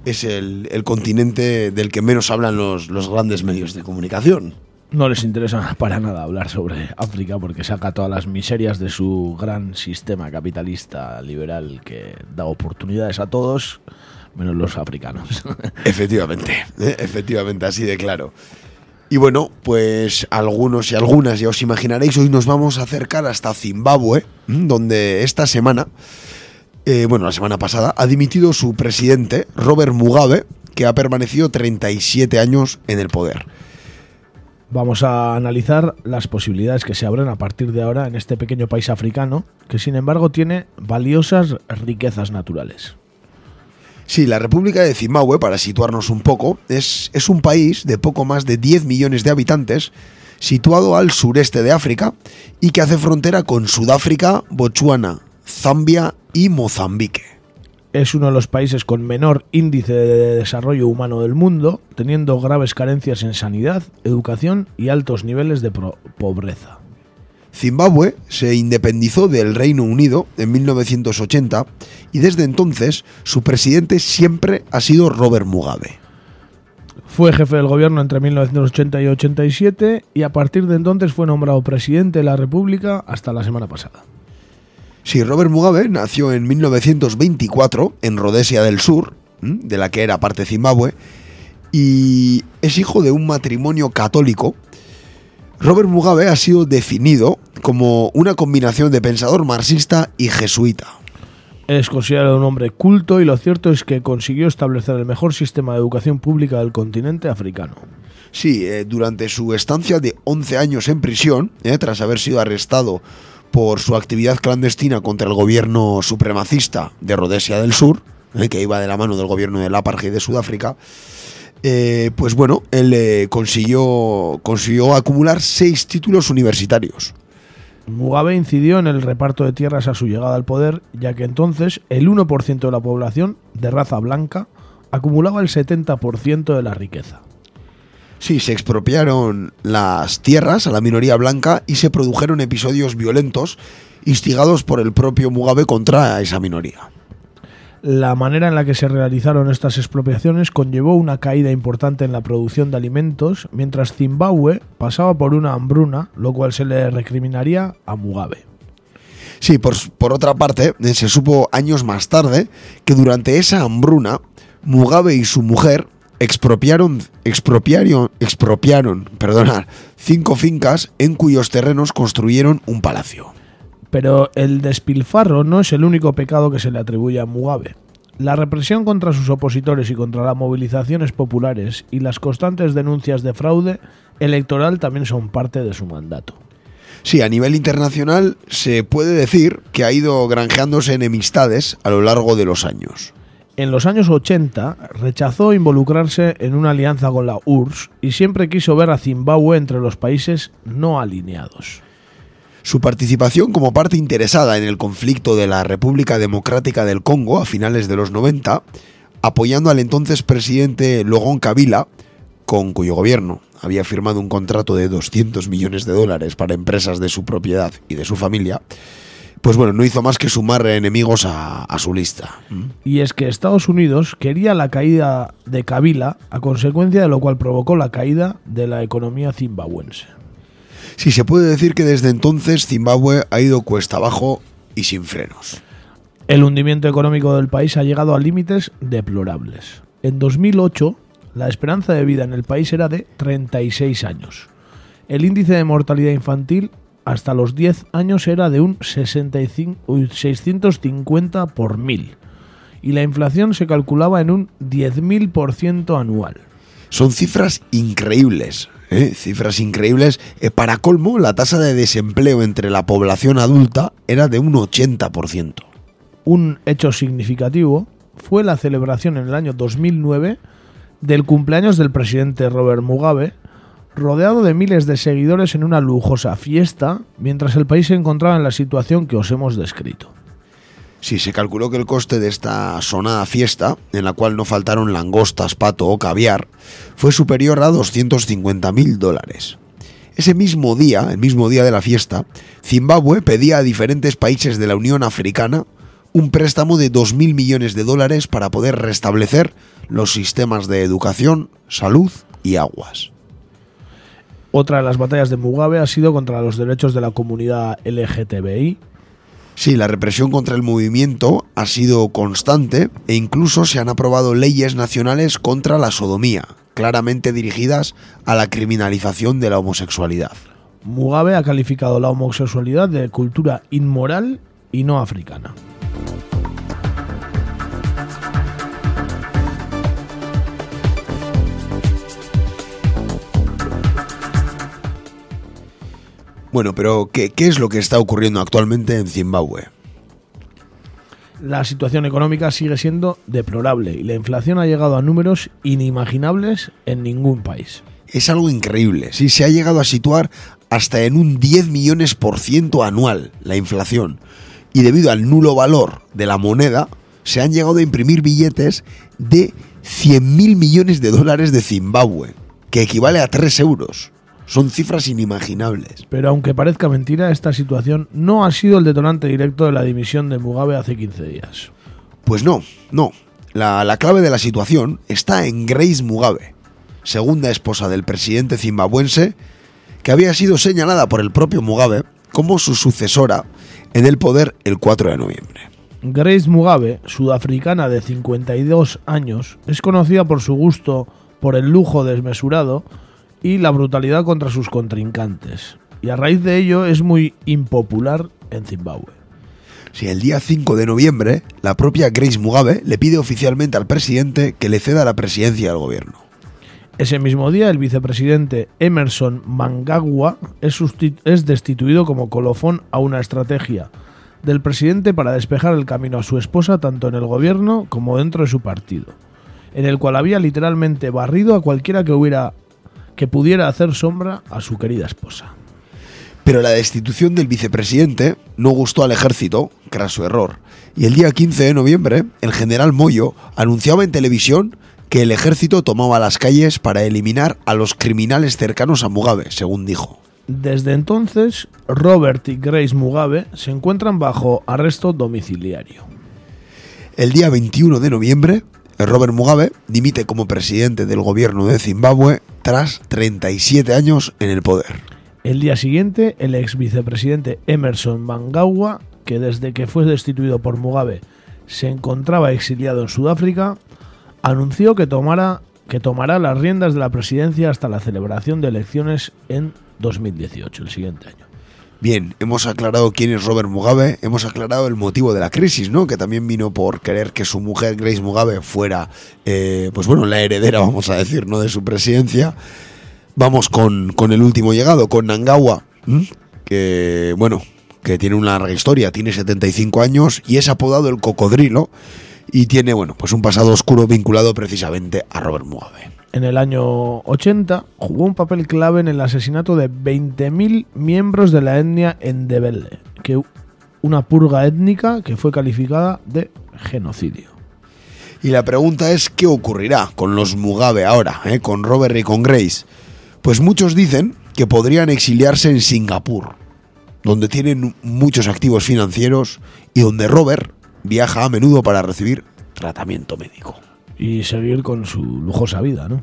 es el, el continente del que menos hablan los, los grandes medios de comunicación. No les interesa para nada hablar sobre África porque saca todas las miserias de su gran sistema capitalista liberal que da oportunidades a todos, menos los africanos. Efectivamente, ¿eh? efectivamente, así de claro. Y bueno, pues algunos y algunas, ya os imaginaréis, hoy nos vamos a acercar hasta Zimbabue, ¿m? donde esta semana, eh, bueno, la semana pasada, ha dimitido su presidente, Robert Mugabe, que ha permanecido 37 años en el poder. Vamos a analizar las posibilidades que se abren a partir de ahora en este pequeño país africano, que sin embargo tiene valiosas riquezas naturales. Sí, la República de Zimbabue, para situarnos un poco, es, es un país de poco más de 10 millones de habitantes, situado al sureste de África y que hace frontera con Sudáfrica, Botsuana, Zambia y Mozambique. Es uno de los países con menor índice de desarrollo humano del mundo, teniendo graves carencias en sanidad, educación y altos niveles de pobreza. Zimbabue se independizó del Reino Unido en 1980 y desde entonces su presidente siempre ha sido Robert Mugabe. Fue jefe del gobierno entre 1980 y 87 y a partir de entonces fue nombrado presidente de la República hasta la semana pasada. Sí, Robert Mugabe nació en 1924 en Rhodesia del Sur, de la que era parte Zimbabue, y es hijo de un matrimonio católico. Robert Mugabe ha sido definido como una combinación de pensador marxista y jesuita. Es considerado un hombre culto y lo cierto es que consiguió establecer el mejor sistema de educación pública del continente africano. Sí, eh, durante su estancia de 11 años en prisión, eh, tras haber sido arrestado por su actividad clandestina contra el gobierno supremacista de Rhodesia del Sur, eh, que iba de la mano del gobierno del apartheid de Sudáfrica, eh, pues bueno, él eh, consiguió, consiguió acumular seis títulos universitarios. Mugabe incidió en el reparto de tierras a su llegada al poder, ya que entonces el 1% de la población de raza blanca acumulaba el 70% de la riqueza. Sí, se expropiaron las tierras a la minoría blanca y se produjeron episodios violentos instigados por el propio Mugabe contra esa minoría. La manera en la que se realizaron estas expropiaciones conllevó una caída importante en la producción de alimentos, mientras Zimbabue pasaba por una hambruna, lo cual se le recriminaría a Mugabe. Sí, por, por otra parte, se supo años más tarde que durante esa hambruna, Mugabe y su mujer expropiaron, expropiaron, expropiaron perdonad, cinco fincas en cuyos terrenos construyeron un palacio. Pero el despilfarro no es el único pecado que se le atribuye a Mugabe. La represión contra sus opositores y contra las movilizaciones populares y las constantes denuncias de fraude electoral también son parte de su mandato. Sí, a nivel internacional se puede decir que ha ido granjeándose enemistades a lo largo de los años. En los años 80 rechazó involucrarse en una alianza con la URSS y siempre quiso ver a Zimbabue entre los países no alineados. Su participación como parte interesada en el conflicto de la República Democrática del Congo a finales de los 90, apoyando al entonces presidente Logon Kabila, con cuyo gobierno había firmado un contrato de 200 millones de dólares para empresas de su propiedad y de su familia, pues bueno, no hizo más que sumar enemigos a, a su lista. Y es que Estados Unidos quería la caída de Kabila, a consecuencia de lo cual provocó la caída de la economía zimbabuense. Sí, se puede decir que desde entonces Zimbabue ha ido cuesta abajo y sin frenos. El hundimiento económico del país ha llegado a límites deplorables. En 2008, la esperanza de vida en el país era de 36 años. El índice de mortalidad infantil hasta los 10 años era de un 65, uy, 650 por mil. Y la inflación se calculaba en un 10.000% anual. Son cifras increíbles, ¿eh? cifras increíbles. Eh, para colmo, la tasa de desempleo entre la población adulta era de un 80%. Un hecho significativo fue la celebración en el año 2009 del cumpleaños del presidente Robert Mugabe, rodeado de miles de seguidores en una lujosa fiesta, mientras el país se encontraba en la situación que os hemos descrito. Sí, se calculó que el coste de esta sonada fiesta, en la cual no faltaron langostas, pato o caviar, fue superior a 250 mil dólares. Ese mismo día, el mismo día de la fiesta, Zimbabue pedía a diferentes países de la Unión Africana un préstamo de 2.000 millones de dólares para poder restablecer los sistemas de educación, salud y aguas. Otra de las batallas de Mugabe ha sido contra los derechos de la comunidad LGTBI. Sí, la represión contra el movimiento ha sido constante e incluso se han aprobado leyes nacionales contra la sodomía, claramente dirigidas a la criminalización de la homosexualidad. Mugabe ha calificado la homosexualidad de cultura inmoral y no africana. Bueno, pero ¿qué, qué es lo que está ocurriendo actualmente en Zimbabue? La situación económica sigue siendo deplorable y la inflación ha llegado a números inimaginables en ningún país. Es algo increíble, sí, se ha llegado a situar hasta en un 10 millones por ciento anual la inflación. Y debido al nulo valor de la moneda, se han llegado a imprimir billetes de 100 mil millones de dólares de Zimbabue, que equivale a 3 euros. Son cifras inimaginables. Pero aunque parezca mentira, esta situación no ha sido el detonante directo de la dimisión de Mugabe hace 15 días. Pues no, no. La, la clave de la situación está en Grace Mugabe, segunda esposa del presidente zimbabuense, que había sido señalada por el propio Mugabe como su sucesora en el poder el 4 de noviembre. Grace Mugabe, sudafricana de 52 años, es conocida por su gusto por el lujo desmesurado y la brutalidad contra sus contrincantes. Y a raíz de ello es muy impopular en Zimbabue. Si el día 5 de noviembre, la propia Grace Mugabe le pide oficialmente al presidente que le ceda la presidencia del gobierno. Ese mismo día, el vicepresidente Emerson Mangagwa es, destituido como colofón a una estrategia del presidente para despejar el camino a su esposa tanto en el gobierno como dentro de su partido, en el cual había literalmente barrido a cualquiera que hubiera que pudiera hacer sombra a su querida esposa. Pero la destitución del vicepresidente no gustó al ejército, su error, y el día 15 de noviembre, el general Moyo anunciaba en televisión que el ejército tomaba las calles para eliminar a los criminales cercanos a Mugabe, según dijo. Desde entonces, Robert y Grace Mugabe se encuentran bajo arresto domiciliario. El día 21 de noviembre, Robert Mugabe dimite como presidente del gobierno de Zimbabue tras 37 años en el poder. El día siguiente, el ex vicepresidente Emerson Mnangagwa, que desde que fue destituido por Mugabe se encontraba exiliado en Sudáfrica, anunció que, que tomará las riendas de la presidencia hasta la celebración de elecciones en 2018, el siguiente año. Bien, hemos aclarado quién es Robert Mugabe, hemos aclarado el motivo de la crisis, ¿no? Que también vino por querer que su mujer Grace Mugabe fuera, eh, pues bueno, la heredera, vamos a decir, ¿no? De su presidencia. Vamos con, con el último llegado, con Nangawa, que, bueno, que tiene una larga historia, tiene 75 años y es apodado el cocodrilo y tiene, bueno, pues un pasado oscuro vinculado precisamente a Robert Mugabe. En el año 80 jugó un papel clave en el asesinato de 20.000 miembros de la etnia Ndebele, que una purga étnica que fue calificada de genocidio. Y la pregunta es, ¿qué ocurrirá con los Mugabe ahora, eh, con Robert y con Grace? Pues muchos dicen que podrían exiliarse en Singapur, donde tienen muchos activos financieros y donde Robert viaja a menudo para recibir tratamiento médico. Y seguir con su lujosa vida, ¿no?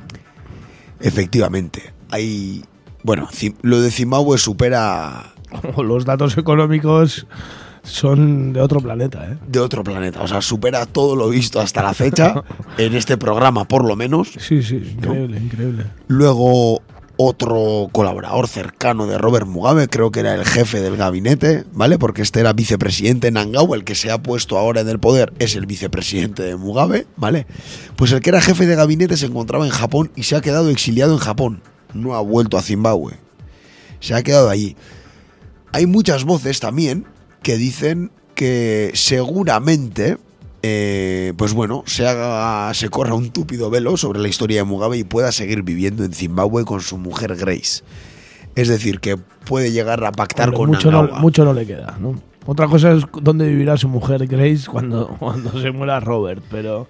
Efectivamente, hay... Bueno, lo de Zimbabue supera Los datos económicos son de otro planeta, ¿eh? de otro planeta, o sea, supera todo lo visto hasta la fecha, en este programa por lo menos. Sí, sí, increíble, increíble. Luego otro colaborador cercano de Robert Mugabe, creo que era el jefe del gabinete, ¿vale? Porque este era vicepresidente Nangawa, el que se ha puesto ahora en el poder es el vicepresidente de Mugabe, ¿vale? Pues el que era jefe de gabinete se encontraba en Japón y se ha quedado exiliado en Japón. No ha vuelto a Zimbabue. Se ha quedado allí. Hay muchas voces también que dicen que seguramente eh, pues bueno, se haga, se corra un túpido velo sobre la historia de Mugabe y pueda seguir viviendo en Zimbabue con su mujer Grace. Es decir, que puede llegar a pactar Hombre, con mucho, no, mucho no le queda, ¿no? Otra cosa es dónde vivirá su mujer Grace cuando, cuando se muera Robert, pero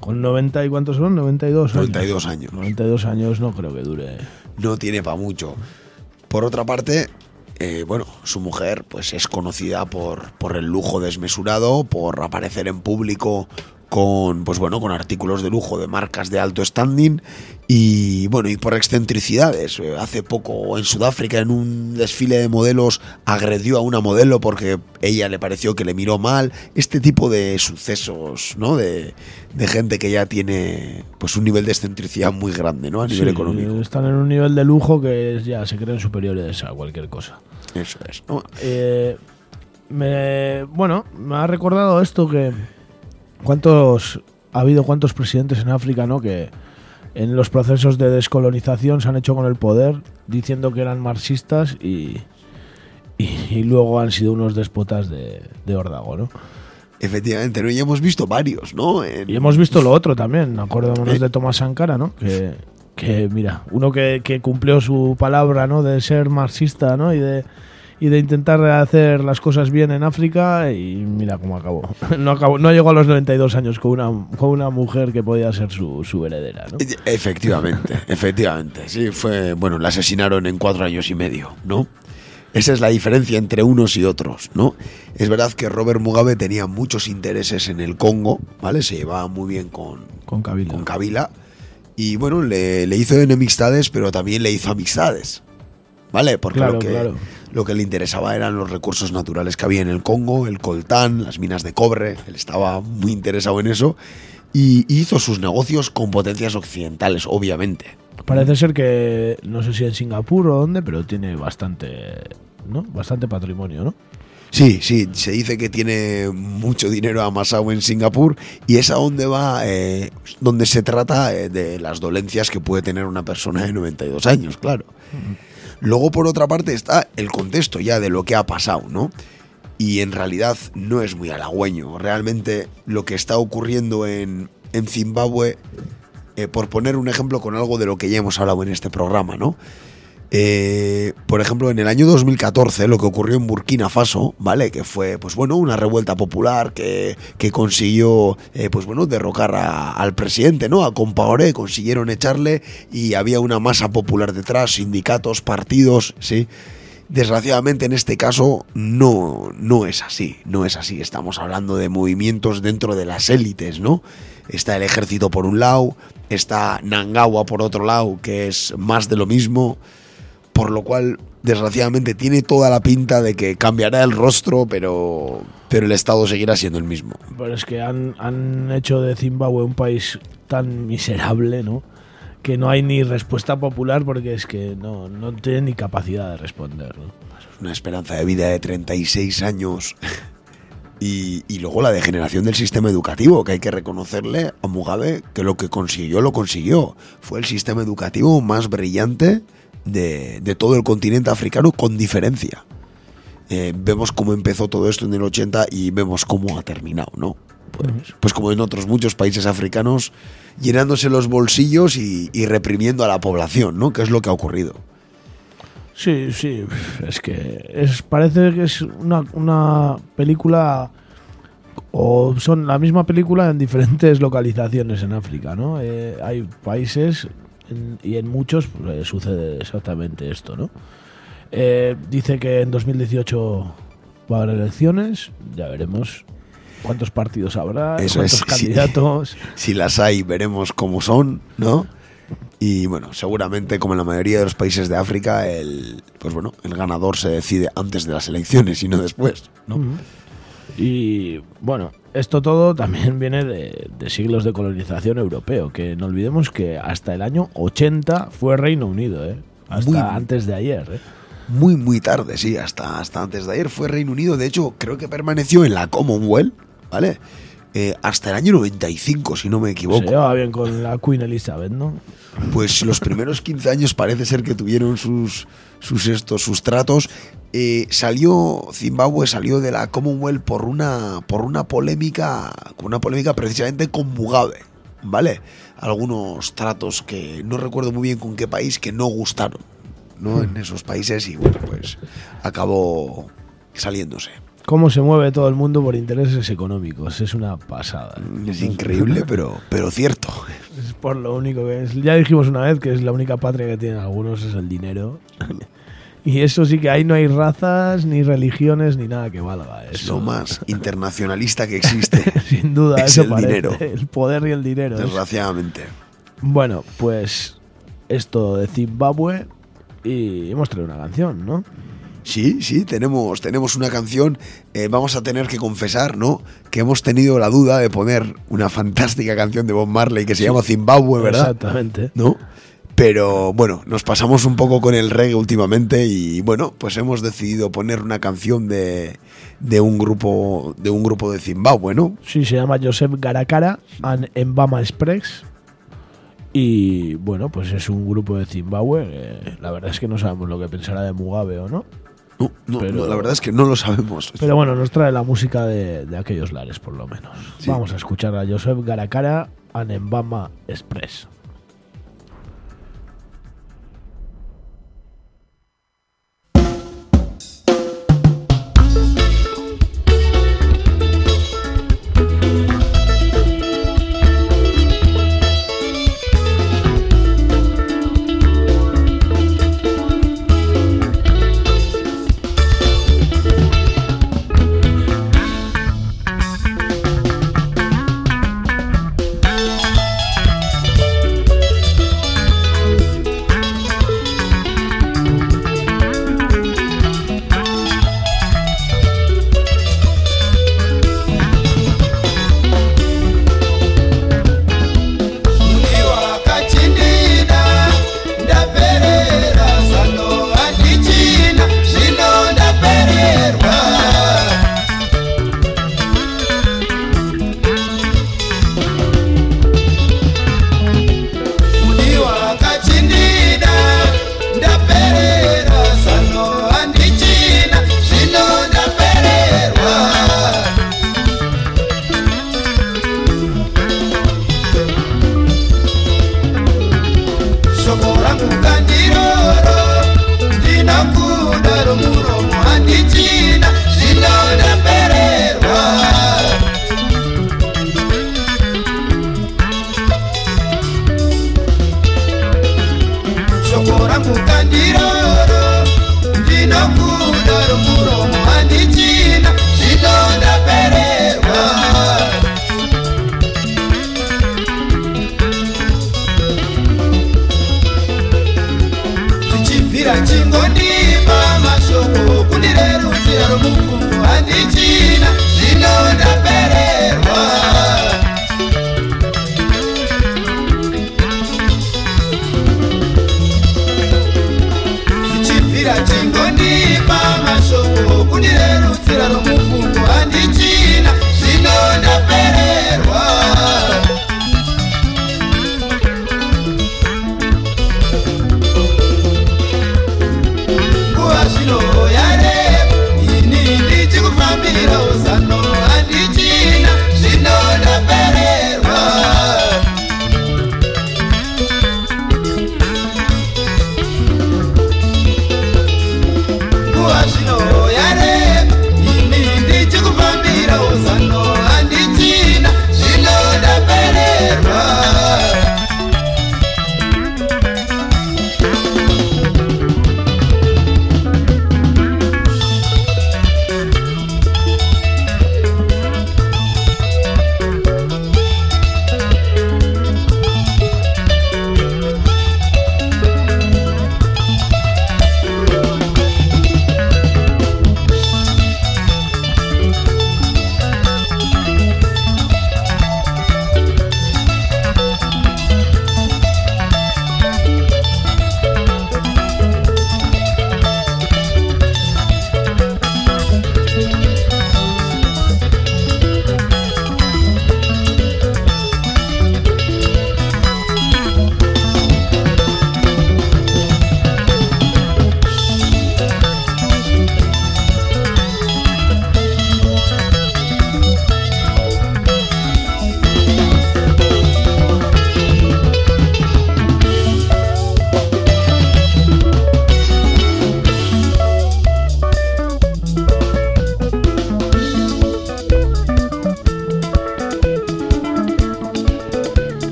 con 90 y cuántos son, 92 años. 92 años. 92 años no creo que dure. no tiene para mucho. Por otra parte, eh, bueno, su mujer pues es conocida por, por el lujo desmesurado, por aparecer en público con pues bueno, con artículos de lujo de marcas de alto standing y bueno, y por excentricidades. Eh, Hace poco en Sudáfrica en un desfile de modelos agredió a una modelo porque ella le pareció que le miró mal. Este tipo de sucesos, ¿no? De, de gente que ya tiene pues un nivel de excentricidad muy grande, ¿no? A nivel Sí, económico. Están en un nivel de lujo que ya se creen superiores a cualquier cosa. Eso es, ¿no? Eh, me, bueno, me ha recordado esto que cuántos ha habido cuántos presidentes en África, ¿no? Que en los procesos de descolonización se han hecho con el poder diciendo que eran marxistas y, y, y luego han sido unos déspotas de, de órdago, ¿no? Efectivamente, ¿no? Y hemos visto varios, ¿no? En- Y hemos visto lo otro también, acordémonos de Tomás Sankara, ¿no? Que, que mira, uno que, que cumplió su palabra, ¿no? De ser marxista, ¿no? Y de, y de intentar hacer las cosas bien en África y mira cómo acabó. No, acabó, no llegó a los 92 años con una, con una mujer que podía ser su, su heredera, ¿no? Efectivamente, efectivamente. Sí, fue, bueno, la asesinaron en cuatro años y medio, ¿no? Esa es la diferencia entre unos y otros, ¿no? Es verdad que Robert Mugabe tenía muchos intereses en el Congo, ¿vale? Se llevaba muy bien con, Con Kabila. con Kabila. Y bueno, le, le hizo enemistades, pero también le hizo amistades. ¿Vale? Porque Claro, lo, que, claro. Lo que le interesaba eran los recursos naturales que había en el Congo, el coltán, las minas de cobre. Él estaba muy interesado en eso. Y hizo sus negocios con potencias occidentales, obviamente. Parece ser que, no sé si en Singapur o dónde, pero tiene bastante, ¿no? Bastante patrimonio, ¿no? Sí, sí, se dice que tiene mucho dinero amasado en Singapur y es a donde va, eh, donde se trata eh, de las dolencias que puede tener una persona de 92 años, claro. Luego, por otra parte, está el contexto ya de lo que ha pasado, ¿no? Y en realidad no es muy halagüeño. Realmente lo que está ocurriendo en, en Zimbabue, eh, por poner un ejemplo con algo de lo que ya hemos hablado en este programa, ¿no? Eh, por ejemplo, en el año 2014, lo que ocurrió en Burkina Faso, ¿vale? Que fue, pues bueno, una revuelta popular que, consiguió, eh, pues bueno, derrocar al presidente, ¿no? A Compaoré, consiguieron echarle y había una masa popular detrás, sindicatos, partidos, ¿sí? Desgraciadamente en este caso no, no es así, no es así. Estamos hablando de movimientos dentro de las élites, ¿no? Está el ejército por un lado, está Nangawa por otro lado, que es más de lo mismo, por lo cual desgraciadamente tiene toda la pinta de que cambiará el rostro, pero, pero el estado seguirá siendo el mismo. Pero es que han, han hecho de Zimbabue un país tan miserable, ¿no? Que no hay ni respuesta popular porque es que no, no tienen ni capacidad de responder, ¿no? Una esperanza de vida de 36 años. Y, y luego la degeneración del sistema educativo, que hay que reconocerle a Mugabe que lo que consiguió, lo consiguió. Fue el sistema educativo más brillante de, de todo el continente africano, con diferencia. Eh, vemos cómo empezó todo esto en el 80 y vemos cómo ha terminado, ¿no? Pues, pues como en otros muchos países africanos, llenándose los bolsillos y, y reprimiendo a la población, ¿no? Que es lo que ha ocurrido. Sí, sí, es que es, parece que es una, una película o son la misma película en diferentes localizaciones en África, ¿no? Eh, hay países en- y en muchos pues, eh, sucede exactamente esto, ¿no? Eh, dice que en 2018 va a haber elecciones, ya veremos cuántos partidos habrá, Eso cuántos es, candidatos. si las hay, veremos cómo son, ¿no? Y bueno, seguramente, como en la mayoría de los países de África, el, pues bueno, el ganador se decide antes de las elecciones y no después, ¿no? Y bueno, esto todo también viene de, de siglos de colonización europeo, que no olvidemos que hasta el año 80 fue Reino Unido, ¿eh? hasta Muy- antes de ayer. ¿eh? Muy, muy tarde, sí, hasta, hasta antes de ayer fue Reino Unido. De hecho, creo que permaneció en la Commonwealth, ¿vale? Eh, hasta el año 95, si no me Se equivoco. llevaba bien con la Queen Elizabeth, ¿no? Pues los primeros 15 años parece ser que tuvieron sus, sus estos, sus tratos. Eh, salió, Zimbabue salió de la Commonwealth por una, por una polémica, una polémica precisamente con Mugabe, ¿vale? Algunos tratos que no recuerdo muy bien con qué país que no gustaron, ¿no? En esos países y bueno, pues acabó saliéndose. Cómo se mueve todo el mundo por intereses económicos. Es una pasada. Es increíble, pero, pero cierto. Es por lo único que es. Ya dijimos una vez que es la única patria que tienen algunos es el dinero. Y eso sí que ahí no hay razas, ni religiones, ni nada que valga. Es Eso, lo más internacionalista que existe, Sin duda, es eso el parece. dinero. El poder y el dinero. desgraciadamente. Bueno, pues esto de Zimbabue y hemos traído una canción, ¿no? Sí, sí, tenemos, tenemos una canción. eh, vamos a tener que confesar, ¿no? Que hemos tenido la duda de poner una fantástica canción de Bob Marley que se llama Zimbabue, ¿verdad? Exactamente. ¿No? Pero bueno, nos pasamos un poco con el reggae últimamente y bueno, pues hemos decidido poner una canción de, de un grupo de un grupo de Zimbabue, ¿no? Sí, se llama Joseph Garakara and Mbama Express. Y bueno, pues es un grupo de Zimbabue. la verdad es que no sabemos lo que pensará de Mugabe o no. No, no, Pero- no, la verdad es que no lo sabemos. Pero bueno, nos trae la música de, de aquellos lares, por lo menos. Sí. Vamos a escuchar a Joseph Garakara and Mbama Express.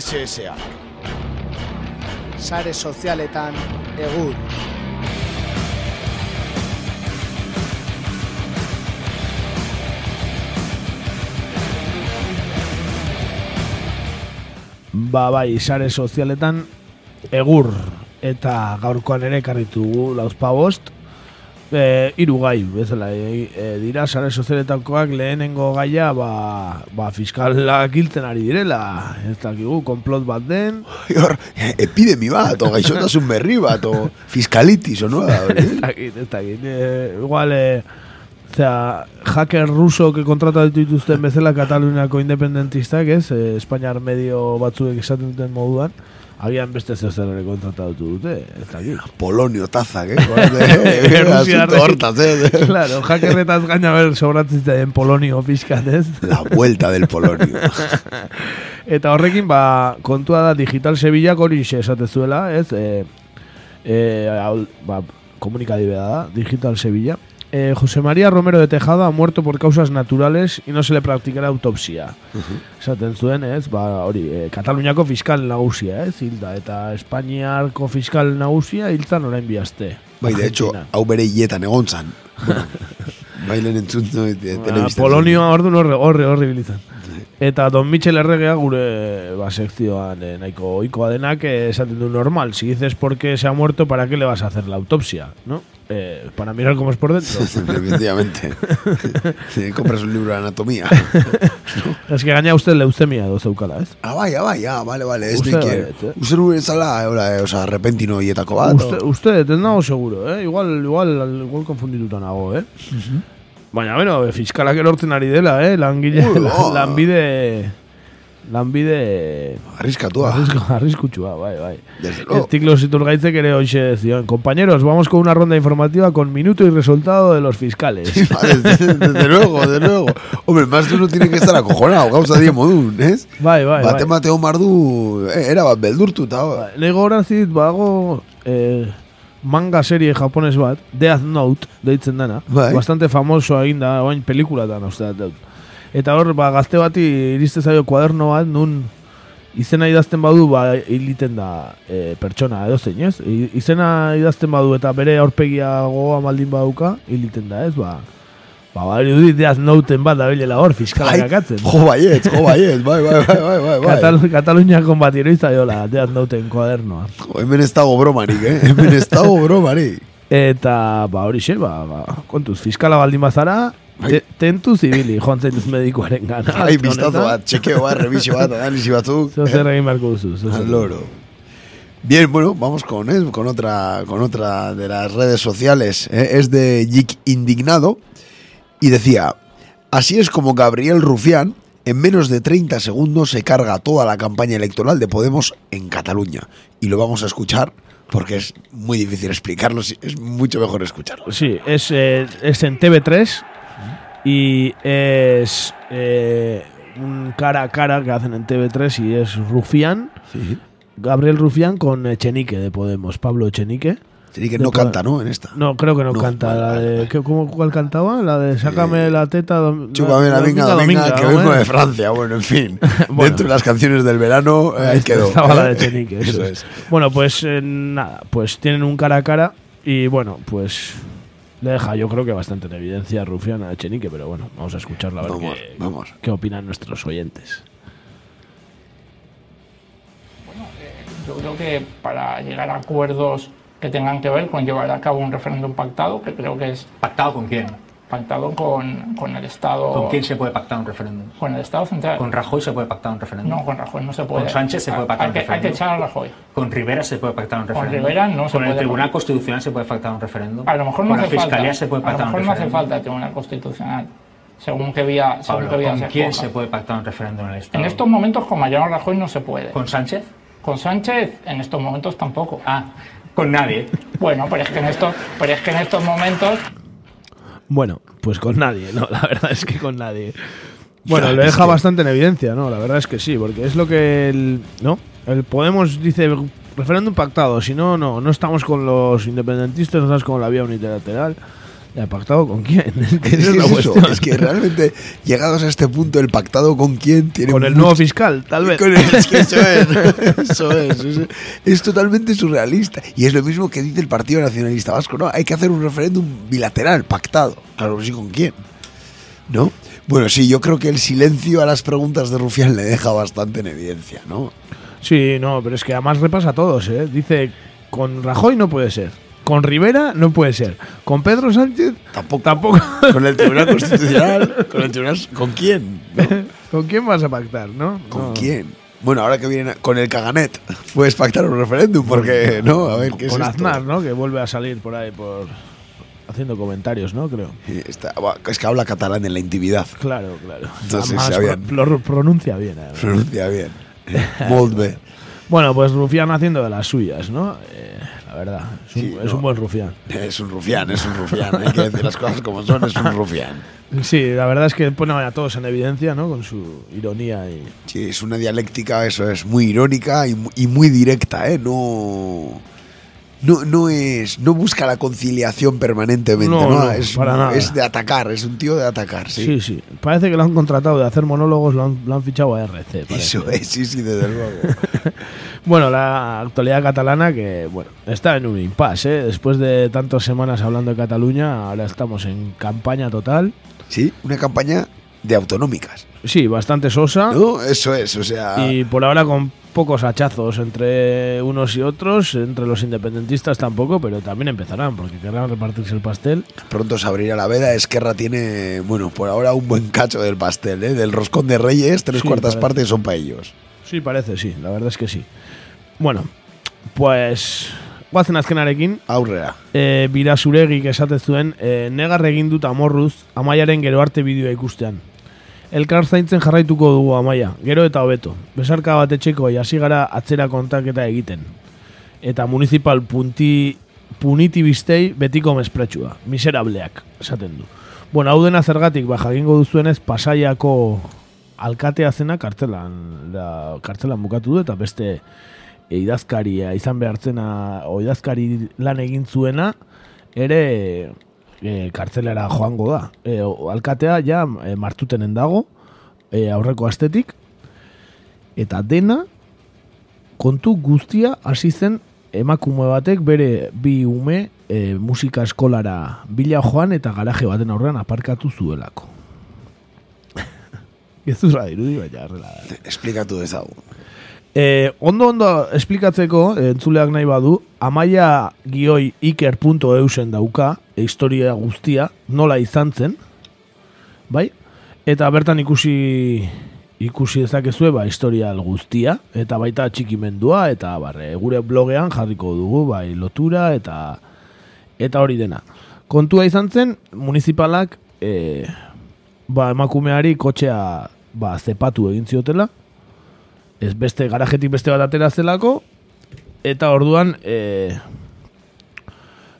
SSA. Sare sozialetan egur. Ba, bai, sare sozialetan egur eta gaurkoan ere karritugu lauzpa bost. E, iru gai, bezala, e, e, dira sare sozialetakoak lehenengo gaia ba, ba fiskalak hiltzen ari direla. Ez dakigu, konplot bat den, Hor, epidemi bat, o gaixotasun berri bat, o fiskalitis, o no da ez dakit, ez dakit. E, igual, e, Zera, hacker ruso que kontratatu dituzten bezala Kataluniako independentistak, ez? E, Espainiar medio batzuek esaten duten moduan, agian beste zeo zer ere kontratatu dute, ez dakit. Polonio tazak, eh? Asunto Errusiarrek. hortaz, eh? Claro, hackerretaz gaina ber sobratzen den polonio pixkat, ez? La vuelta del Polonio. Eta horrekin, ba, kontua da Digital Sevillak hori esate zuela, ez? E, e, ba, komunikadibea da, Digital Sevilla. Eh, José María Romero de Tejada ha muerto por causas naturales y no se le practicará autopsia. Esaten zuen, ez? Ba, hori, e, Kataluniako fiskal nagusia, ez? Hilda, eta Espainiarko fiskal nagusia hiltzan orain bihazte. Bai, de hecho, hau bere hietan egon zan. Bai lehen entzun no, e, Ba. Polonioa ordu horre, horre, horre bilitzen. Eta Don Michel Erregea gure ba, sekzioan eh, nahiko oikoa denak eh, esaten du normal. Si dices por qué se ha muerto, ¿para qué le vas a hacer la autopsia? ¿No? Eh, para mirar cómo es por dentro. Efectivamente. Sí, compras un libro de anatomía. es que gaina usted leucemia edo zeukala, ez? Ah, bai, ah, bai, ah, vale, vale, ez Uste dikier. baiet, eh? Uste nuen zala, hola, eh, oza, repentino hietako bat. Usted, usted, ez nago seguro, eh? Igual, igual, igual konfundituta nago, eh? Baina, bueno, fiskalak erortzen ari dela, eh? Langile, Ui, la- ba. lanbide... Lanbide... Arriskatua. Arrisku, arriskutsua, bai, bai. Desde luego. Estiklos Iturgaitzek ere hoxe decían, compañeros, vamos con una ronda informativa con minuto y resultado de los fiscales. Vale, desde, desde luego, desde luego. Hombre, más de uno tiene que estar acojonado, gauza die modun, ez? bai, bai, Bate bai. mateo mardu, eh, era bat beldurtuta. ba. Nego horazit, bago eh, manga serie japones bat, Death Note, deitzen dana. Bai. Bastante famoso egin da, oain pelikulatan, uste dut dut. Eta hor, ba, gazte bati iriste zaio kuaderno bat, nun izena idazten badu, ba, hiliten da e, pertsona edo zein, ez? Izena idazten badu eta bere aurpegia gogoa maldin baduka, hiliten da, ez? Ba, ba, ba, irudit Death Noten bat da bilela hor, fiskalak Ai, akatzen. jo baiet, jo baiet, bai, bai, bai, bai, bai, bai. Katal Kataluniako bat iroizaiola Death Noten kuadernoa. Jo, hemen ez dago bromarik, eh? Hemen ez dago bromarik. Eta, ba, hori xe, ba, ba, kontuz, fiskala baldin bazara, te, tentu zibili, joan zaitez medikoaren gana. Ai, biztazo bat, txekeo bat, revisio bat, analisi batzuk. Zer zer egin beharko duzu. Al loro. Bien, bueno, vamos con, ¿eh? con, otra, con otra de las redes sociales. ¿eh? Es de Geek Indignado y decía, así es como Gabriel Rufián en menos de 30 segundos se carga toda la campaña electoral de Podemos en Cataluña. Y lo vamos a escuchar porque es muy difícil explicarlo, es mucho mejor escucharlo. Sí, es, eh, es en TV3 y es eh, un cara a cara que hacen en TV3 y es Rufián, Sí. Gabriel Rufián con Echenique de Podemos, Pablo Echenique. Sí, que De no canta, ¿no? En esta. No, creo que no, No, canta. vale, la vale, de, vale. ¿qué- cómo, ¿Cuál cantaba? La de Sácame la teta. dom- Chúpame la venga, dominga, que ¿no? vengo ¿Eh? de Francia. Bueno, en fin. Bueno. Dentro de las canciones del verano, eh, ahí quedó. Estaba la ¿eh? de Chenique, Eso eso es. Bueno, pues eh, nada, pues tienen un cara a cara y bueno, pues le deja yo creo que bastante en evidencia a Rufián a Echenique, pero bueno, vamos a escucharla a ver Vamos, qué, vamos. qué opinan nuestros oyentes. Yo creo que para llegar a acuerdos que tengan que ver con llevar a cabo un referéndum pactado, que creo que es ¿Pactado con quién? Pactado con, con el Estado. ¿Con quién se puede pactar un referéndum? Con el Estado central. ¿Con Rajoy se puede pactar un referéndum? No, con Rajoy no se puede. ¿Con Sánchez se puede pactar hay un referéndum? Hay que echar a Rajoy. ¿Con Rivera se puede pactar un Con referéndum? Rivera no se ¿Con el puede Tribunal. Constitucional se puede pactar un referéndum? A lo mejor no ¿Con la Fiscalía falta. se puede a lo pactar un mejor no hace referéndum? falta el Tribunal Constitucional. Según que vía, según que vía ¿con se quién escoja. se puede pactar un referéndum en el Estado? En estos momentos con Mariano Rajoy no se puede. ¿Con Sánchez? Con Sánchez en estos momentos tampoco. Ah, con nadie. Bueno, pero es que en estos, pero es que en estos momentos Bueno, pues con nadie, no, la verdad es que con nadie. Bueno, lo deja que- bastante en evidencia, ¿no? La verdad es que sí, porque es lo que el, ¿no? El Podemos dice referéndum pactado, si no, no, no estamos con los independentistas, no estamos con la vía unilateral. Ya, ¿pactado con quién? Es la es eso, es que realmente, llegados a este punto, el pactado con quién tiene Con el mucho- nuevo fiscal, tal vez. Con el- es que eso es, eso es, es, es totalmente surrealista. Y es lo mismo que dice el Partido Nacionalista Vasco, ¿no? Hay que hacer un referéndum bilateral, pactado. Claro que sí, ¿con quién? ¿No? Bueno, sí, yo creo que el silencio a las preguntas de Rufián le deja bastante en evidencia, ¿no? Sí, no, pero es que además repasa a todos, ¿eh? Dice, con Rajoy no puede ser. Con Rivera no puede ser. Con Pedro Sánchez Tampoco. tampoco. Con el Tribunal Constitucional, con el Tribunal... ¿Con quién? ¿No? ¿Con quién vas a pactar, no? ¿Con No. quién? Bueno, ahora que vienen a- con el Caganet, puedes pactar un referéndum, porque, ¿no? A ver, ¿qué es Con? Aznar, ¿no? Que vuelve a salir por ahí por haciendo comentarios, ¿no? Creo. Eh, está- es que habla catalán en la intimidad. Claro, claro. Entonces, Además, lo pronuncia bien. además. Pronuncia bien. Bueno, pues Rufián haciendo de las suyas, ¿no? Eh, la verdad, es un, Sí, es no. un buen Rufián. Es un rufián, es un rufián. Hay que decir las cosas como son, es un rufián. Sí, la verdad es que pone a todos en evidencia, ¿no? Con su ironía y... Sí, es una dialéctica, eso es, muy irónica y, y muy directa, ¿eh? No, no, no es, no busca la conciliación permanentemente, No, es, para nada. es de atacar, es un tío de atacar, sí. Sí, sí. Parece que lo han contratado de hacer monólogos, lo han, lo han fichado a RC. parece. Eso es, sí, sí, desde luego. Bueno, la actualidad catalana que, bueno, está en un impasse, ¿eh? Después de tantas semanas hablando de Cataluña, ahora estamos en campaña total. Sí, una campaña de autonómicas. Sí, bastante sosa. ¿No? Eso es, o sea. Y por ahora con pocos hachazos entre unos y otros, entre los independentistas tampoco, pero también empezarán, porque querrán repartirse el pastel. Pronto se abrirá la veda. Esquerra tiene, bueno, por ahora un buen cacho del pastel, ¿eh? Del roscón de Reyes, tres Sí, cuartas parece. partes son para ellos. Sí, parece, sí, la verdad es que sí. Bueno, pues... Guazen azkenarekin, Aurrera. e, birazuregik esate zuen, e, negar egin dut amorruz amaiaren gero arte bideoa ikustean. Elkar zaintzen jarraituko dugu amaia, gero eta hobeto. Besarka bat etxeko hasi gara atzera kontaketa egiten. Eta municipal punti, punitibistei betiko mespretsua, miserableak, esaten du. Bueno, hau dena zergatik, ba, jakingo duzuenez, pasaiako alkatea zena kartzelan, da, kartzelan bukatu du, eta beste idazkaria izan behartzena, o idazkari lan egin zuena, ere e, kartzelera joango da. E, alkatea ja e, martutenen dago, e, aurreko astetik, eta dena kontu guztia hasi zen emakume batek bere bi ume e, musika eskolara bila joan eta garaje baten aurrean aparkatu zuelako. Gezurra dirudi, baina horrela. Esplikatu dezagun. E, ondo ondo esplikatzeko, entzuleak nahi badu, amaia gioi iker.eusen dauka, e, historia guztia, nola izan zen, bai? Eta bertan ikusi ikusi dezakezue ba historial guztia eta baita txikimendua eta barre gure blogean jarriko dugu bai lotura eta eta hori dena. Kontua izan zen municipalak e, ba emakumeari kotxea ba zepatu egin ziotela ez beste garajetik beste bat atera zelako eta orduan e,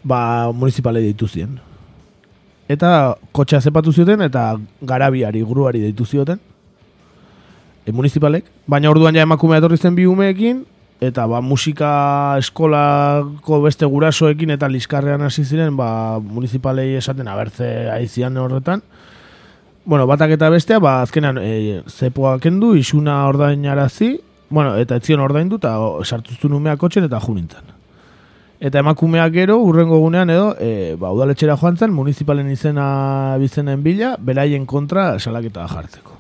ba municipalei deitu zien. Eta kotxea zepatu zioten eta garabiari gruari deitu zioten e, municipalek. Baina orduan ja emakumea etorri zen bi umeekin eta ba musika eskolako beste gurasoekin eta liskarrean hasi ziren ba municipalei esaten abertze aizian horretan Bueno, batak eta bestea, ba, azkenean e, zepoa kendu, isuna ordainarazi, bueno, eta etzion ordaindu, eta o, sartu zuen umea kotxen eta ju nintzen. Eta emakumeak gero, urrengo gunean edo, e, ba, udaletxera joan zen, municipalen izena bizenen bila, beraien kontra salaketa jartzeko.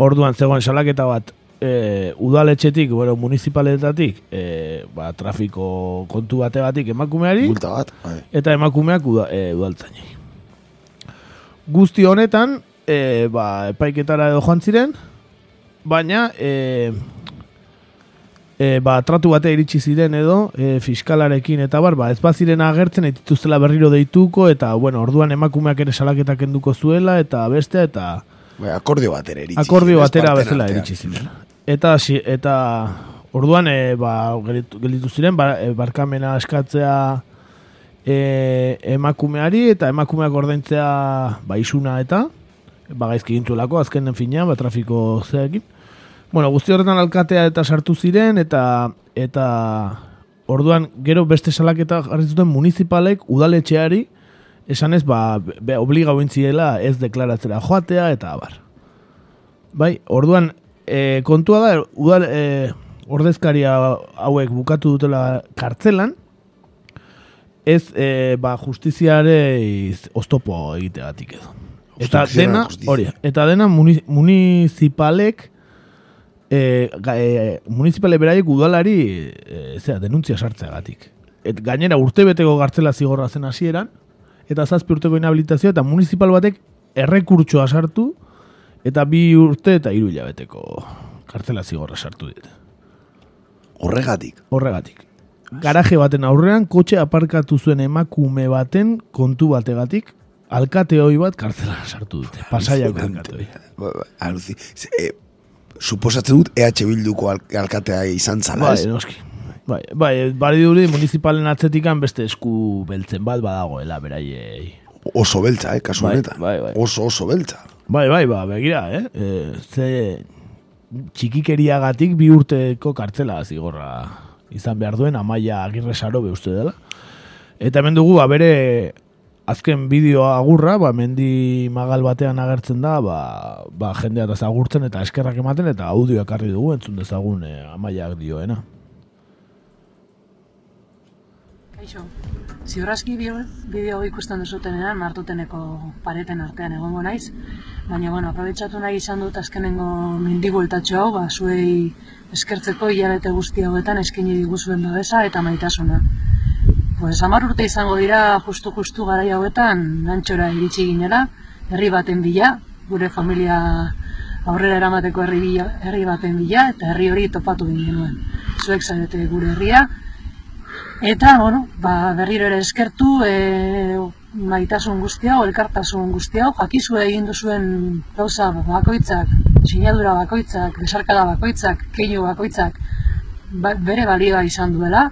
Orduan zegoen salaketa bat e, udaletxetik, bueno, municipaletatik, e, ba, trafiko kontu bategatik emakumeari, Multa bat. bai. eta emakumeak uda, e, udaltzainei. Guzti honetan, e, ba, epaiketara edo joan ziren, baina e, e, ba, tratu bate iritsi ziren edo e, fiskalarekin eta bar, ba, ez baziren agertzen dituztela berriro deituko eta bueno, orduan emakumeak ere salaketak enduko zuela eta bestea eta Bai, akordio batera iritsi. akordio batera bezala iritsi ziren. Eta si- eta orduan e, ba, gelditu ziren ba, e, barkamena eskatzea e, emakumeari eta emakumeak ordaintzea ba, isuna eta ba, gaizki gintuelako azkenen fina ba, trafiko zeekin. Bueno, guzti horretan alkatea eta sartu ziren eta eta orduan gero beste salaketa jarri zuten municipalek udaletxeari esanez ba be, obligau intziela ez deklaratzera joatea eta abar. Bai, orduan e, kontua da udal e, ordezkaria hauek bukatu dutela kartzelan ez e, ba justiziare iz- oztopo egitegatik edo. Eta dena, hori, eta dena muni, municipalek e, ga, e, municipale beraiek udalari e, zera, denuntzia sartzeagatik. Et, gainera urtebeteko gartzela zigorra zen hasieran eta zazpi urteko inhabilitazioa eta municipal batek errekurtsoa sartu eta bi urte eta hiru hilabeteko kartzela zigorra sartu dit. Horregatik. Horregatik. Garaje baten aurrean kotxe aparkatu zuen emakume baten kontu bategatik alkate hoi bat kartzela sartu dute. Pasaiako alkate hoi. Ba, Aluzi. E, suposatzen dut EH Bilduko al, alkatea izan zala, Bai, noski. Bai, bai, bari duri municipalen atzetikan beste esku beltzen bat badagoela beraiei. Oso beltza, eh, kasu Bai, honetan. bai, bai. Oso, oso beltza. Bai, bai, ba, begira, eh? E, ze txikikeriagatik bi urteko kartzela zigorra izan behar duen amaia agirre sarobe uste dela. Eta hemen dugu, ba, bere azken bideoa agurra, ba, mendi magal batean agertzen da, ba, ba jendea eta agurtzen eta eskerrak ematen eta audioa ekarri dugu entzun dezagun eh, amaiak dioena. Kaixo, ziurraski bideo, bideo ikusten duzutenean martuteneko pareten artean egongo naiz, baina bueno, aprobetsatu nahi izan dut azkenengo mendibueltatxo hau, ba, zuei eskertzeko hilabete guzti hauetan eskaini diguzuen babesa eta maitasuna. Pues hamar urte izango dira justu-justu garai hauetan lantxora iritsi ginela, herri baten bila, gure familia aurrera eramateko herri, bila, herri baten bila, eta herri hori topatu egin genuen. Zuek zarete gure herria, Eta, bueno, ba, berriro ere eskertu, e, maitasun guzti hau, elkartasun guzti hau, jakizue egin duzuen gauza bakoitzak, sinadura bakoitzak, besarkada bakoitzak, keinu bakoitzak, ba, bere balioa izan duela,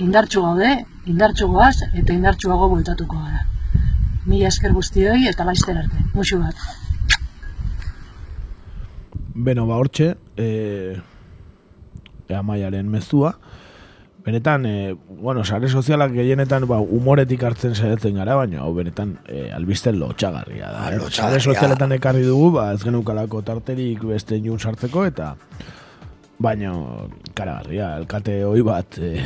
indartsu gaude, indartsu goaz, eta indartsuago bueltatuko gara. Mila esker guztioi eta laizter arte. Muxu bat. Beno, ba, hortxe, e, amaiaren mezua. Benetan, e, bueno, sare sozialak gehienetan ba, humoretik hartzen saiatzen gara, baina hau benetan e, albisten lotxagarria da. Eh? lotxagarria. Sare sozialetan ekarri dugu, ba, ez genukalako tarterik beste inun sartzeko, eta baina karagarria, elkate hoi bat, e,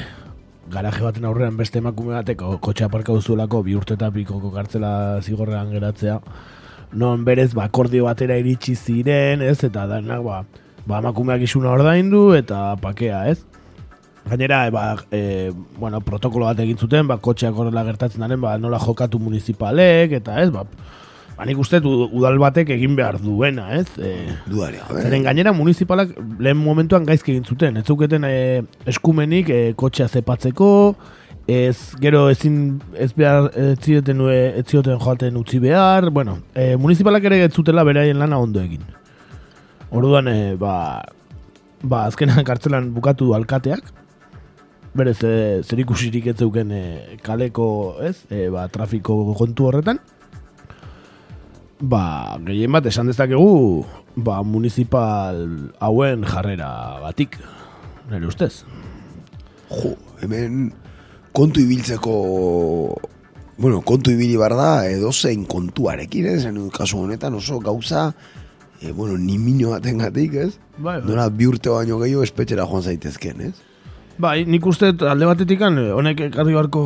garaje baten aurrean beste emakume bateko kotxe aparka duzuelako bi urte eta pikoko kartzela zigorrean geratzea, non berez ba, akordio batera iritsi ziren, ez, eta denak ba, ba emakumeak isuna ordaindu eta pakea, ez? Gainera, e, ba, e, bueno, protokolo bat egin zuten, ba, kotxeak horrela gertatzen daren, ba, nola jokatu municipalek, eta ez, ba, ba nik uste udal batek egin behar duena, ez? E, Dudari, gabe. Zeren gainera municipalak lehen momentuan gaizki egin zuten. Ez zuketen e, eskumenik e, kotxea zepatzeko, ez gero ezin ez behar ez zioten, e, ez zioten joaten utzi behar, bueno, e, municipalak ere ez zutela beraien lana ondo egin. Orduan, e, ba, ba, azkenan kartzelan bukatu du alkateak, berez e, zer ikusirik ez zeuken e, kaleko, ez, e, ba, trafiko kontu horretan, ba, gehien bat esan dezakegu, ba, municipal hauen jarrera batik, nire ustez. Jo, hemen kontu ibiltzeko bueno, kontu ibili bar da edozein kontuarekin, ez? En kasu honetan oso gauza e, bueno, ni mino batengatik, ez? Bai, bai. Nola bi urte baino gehiago espetxera joan zaitezken, ez? Bai, nik uste alde batetik honek ekarri barko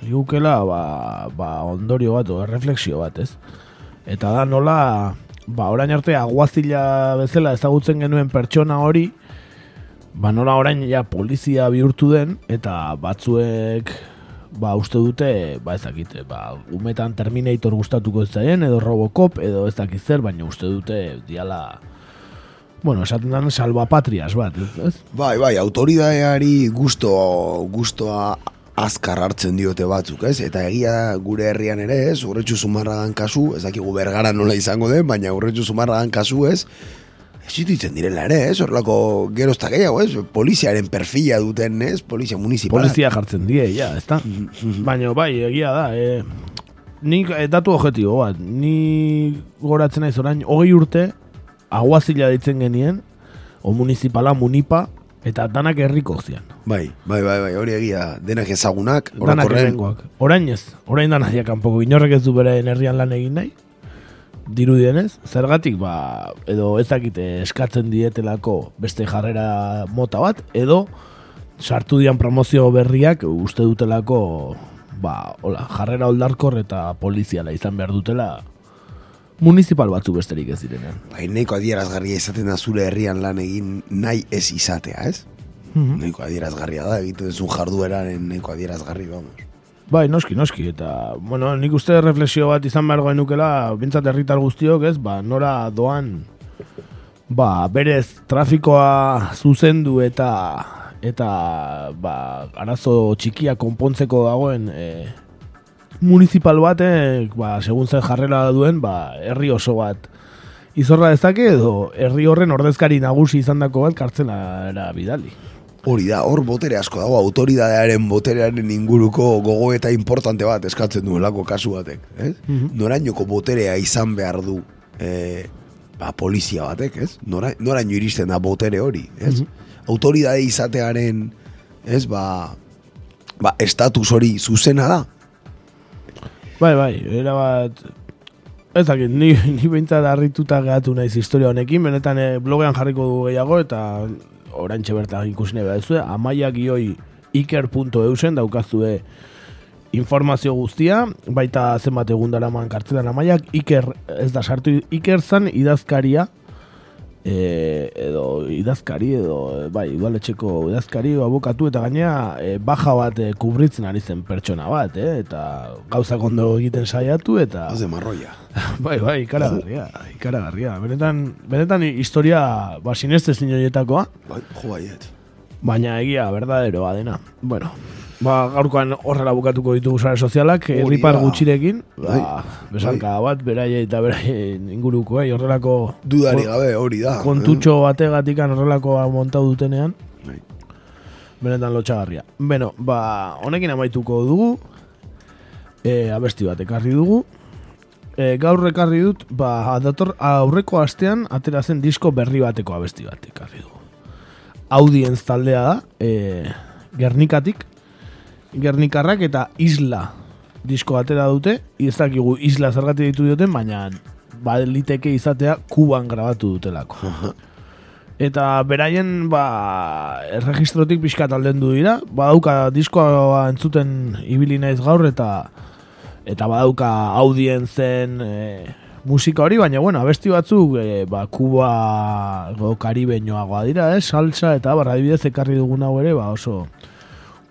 ligukela ba, ba ondorio bat, o refleksio bat, ez? Eta da nola, ba orain arte aguazila bezala ezagutzen genuen pertsona hori, ba nola orain ja polizia bihurtu den, eta batzuek ba, uste dute, ba, ez dakit, ba, umetan Terminator gustatuko zaien, edo Robocop, edo ez dakit zer, baina uste dute, diala, bueno, esaten dan salvapatrias bat, ez? Bai, bai, autoridadeari gusto, gustoa azkar hartzen diote batzuk, ez? Eta egia gure herrian ere, ez? Urretxu zumarragan kasu, ez dakigu bergara nola izango den, baina urretxu zumarragan kasu, ez? Existitzen direla ere, ez? Horlako gerozta gehiago, ez? Poliziaren perfila duten, ez? Polizia municipal. Polizia jartzen die, ja, ez da? Baina, bai, egia da, e, nik e, datu objetibo bat, ni goratzen naiz orain, hogei urte, aguazila ditzen genien, o municipala, munipa, eta danak herriko zian. Bai, bai, bai, bai, hori egia, denak ezagunak, Danak orokorren, hemengoak. Orain ez, orain da nahiak kanpoko inorrek ez du beraien herrian lan egin nahi, dirudienez, zergatik ba, edo ez dakite eskatzen dietelako beste jarrera mota bat, edo sartu dian promozio berriak uste dutelako ba, hola, jarrera oldarkor eta poliziala izan behar dutela municipal batzu besterik ez direnean. bai, nahiko adierazgarria izaten da zure herrian lan egin nahi ez izatea, ez? Mhm. Nahiko adierazgarria da, egiten zuen jardueraren nahiko adierazgarri, vamos. Bai, noski, noski, eta, bueno, nik uste reflexio bat izan behar genukela, bintzat herritar guztiok, ez, ba, nora doan, ba, berez, trafikoa zuzendu eta, eta, ba, arazo txikia konpontzeko dagoen, e, municipal batek, ba, segun zen jarrera duen, ba, herri oso bat izorra dezake, edo herri horren ordezkari nagusi izandako bat kartzela bidali. Hori da, hor botere asko dago, autoridadearen boterearen inguruko gogo eta importante bat eskatzen duelako kasu batek. Ez? Mhm. Norainoko boterea izan behar du eh, ba, polizia batek, ez? Nora, noraino iristen da botere hori, ez? Autoridade izatearen, ez, ba, ba, estatus hori zuzena da. Bai, bai, era bat... Ez dakit, ni, ni behintzat harrituta gehatu naiz historia honekin, benetan eh, blogean jarriko du gehiago, eta orantxe bertan ikusi nahi behar amaia gioi iker.eusen daukazue informazio guztia, baita zenbat egun daraman kartzelan amaiak, iker, ez da sartu, iker zan idazkaria, e, edo idazkari, edo e, bai, udaletxeko idazkari, abokatu, eta gainea e, baja bat e, kubritzen ari zen pertsona bat, eh? eta gauzak ondo egiten saiatu, eta... Az de marroia. bai, bai, ikaragarria, ikaragarria. Benetan, benetan historia, ba, sineste zinoietakoa, Bai, jo baiet. baina egia, berdaderoa dena. Bueno, ba, gaurkoan horrela bukatuko ditugu sare sozialak, Hori herripar da. gutxirekin, Bai, ba, besanka bat, beraie eta beraien inguruko, eh, horrelako... Dudari gabe, hori da. Kontutxo bategatikan horrelakoa montau dutenean, Bai. benetan lotxagarria. Beno, ba, honekin amaituko dugu, e, abesti bat ekarri dugu, e, gaur ekarri dut, ba, dator aurreko astean atera zen disko berri bateko abesti bat ekarri dugu. Audienz taldea da, e, Gernikatik, Gernikarrak eta Isla disko atera dute, ez dakigu Isla zergatik ditu duten, baina baliteke izatea Kuban grabatu dutelako. Eta beraien ba, erregistrotik pixkat aldendu dira, badauka diskoa entzuten ibili naiz gaur eta eta badauka audientzen e, musika hori, baina bueno, abesti batzuk e, ba, Kuba go, karibeñoagoa dira, eh? salsa eta barra ekarri dugun hau ere, ba, oso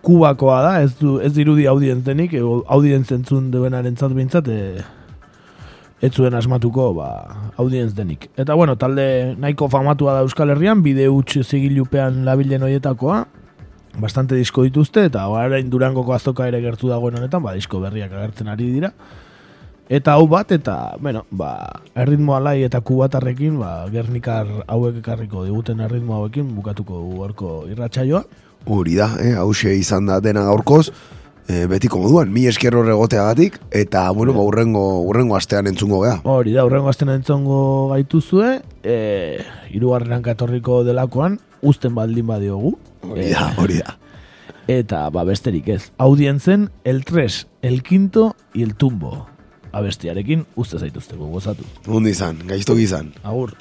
kubakoa da, ez, du, ez dirudi audientz denik, e, audientz entzun duenaren zat bintzat, e, ez zuen asmatuko ba, audientz denik. Eta bueno, talde nahiko famatua da Euskal Herrian, bide huts zigilupean labilen hoietakoa, bastante disko dituzte, eta orain durangoko azoka ere gertu dagoen honetan, ba, disko berriak agertzen ari dira. Eta hau bat, eta, bueno, ba, erritmo alai eta kubatarrekin, ba, gernikar hauek ekarriko diguten erritmo hauekin, bukatuko du horko irratsaioa. Hori da, eh, hause izan da dena gaurkoz, eh, betiko moduan, mi esker horregoteagatik, eta, bueno, ba, urrengo, urrengo astean entzungo gea. Hori da, urrengo azten entzongo gaituzue, e, irugarren katorriko delakoan, usten baldin badiogu. Hori da, hori da. Eta, ba, besterik ez. Audientzen, el 3, el quinto y el tumbo. Abestiarekin, uste zaituzteko, gozatu. Ondo izan, gaizto izan. Agur.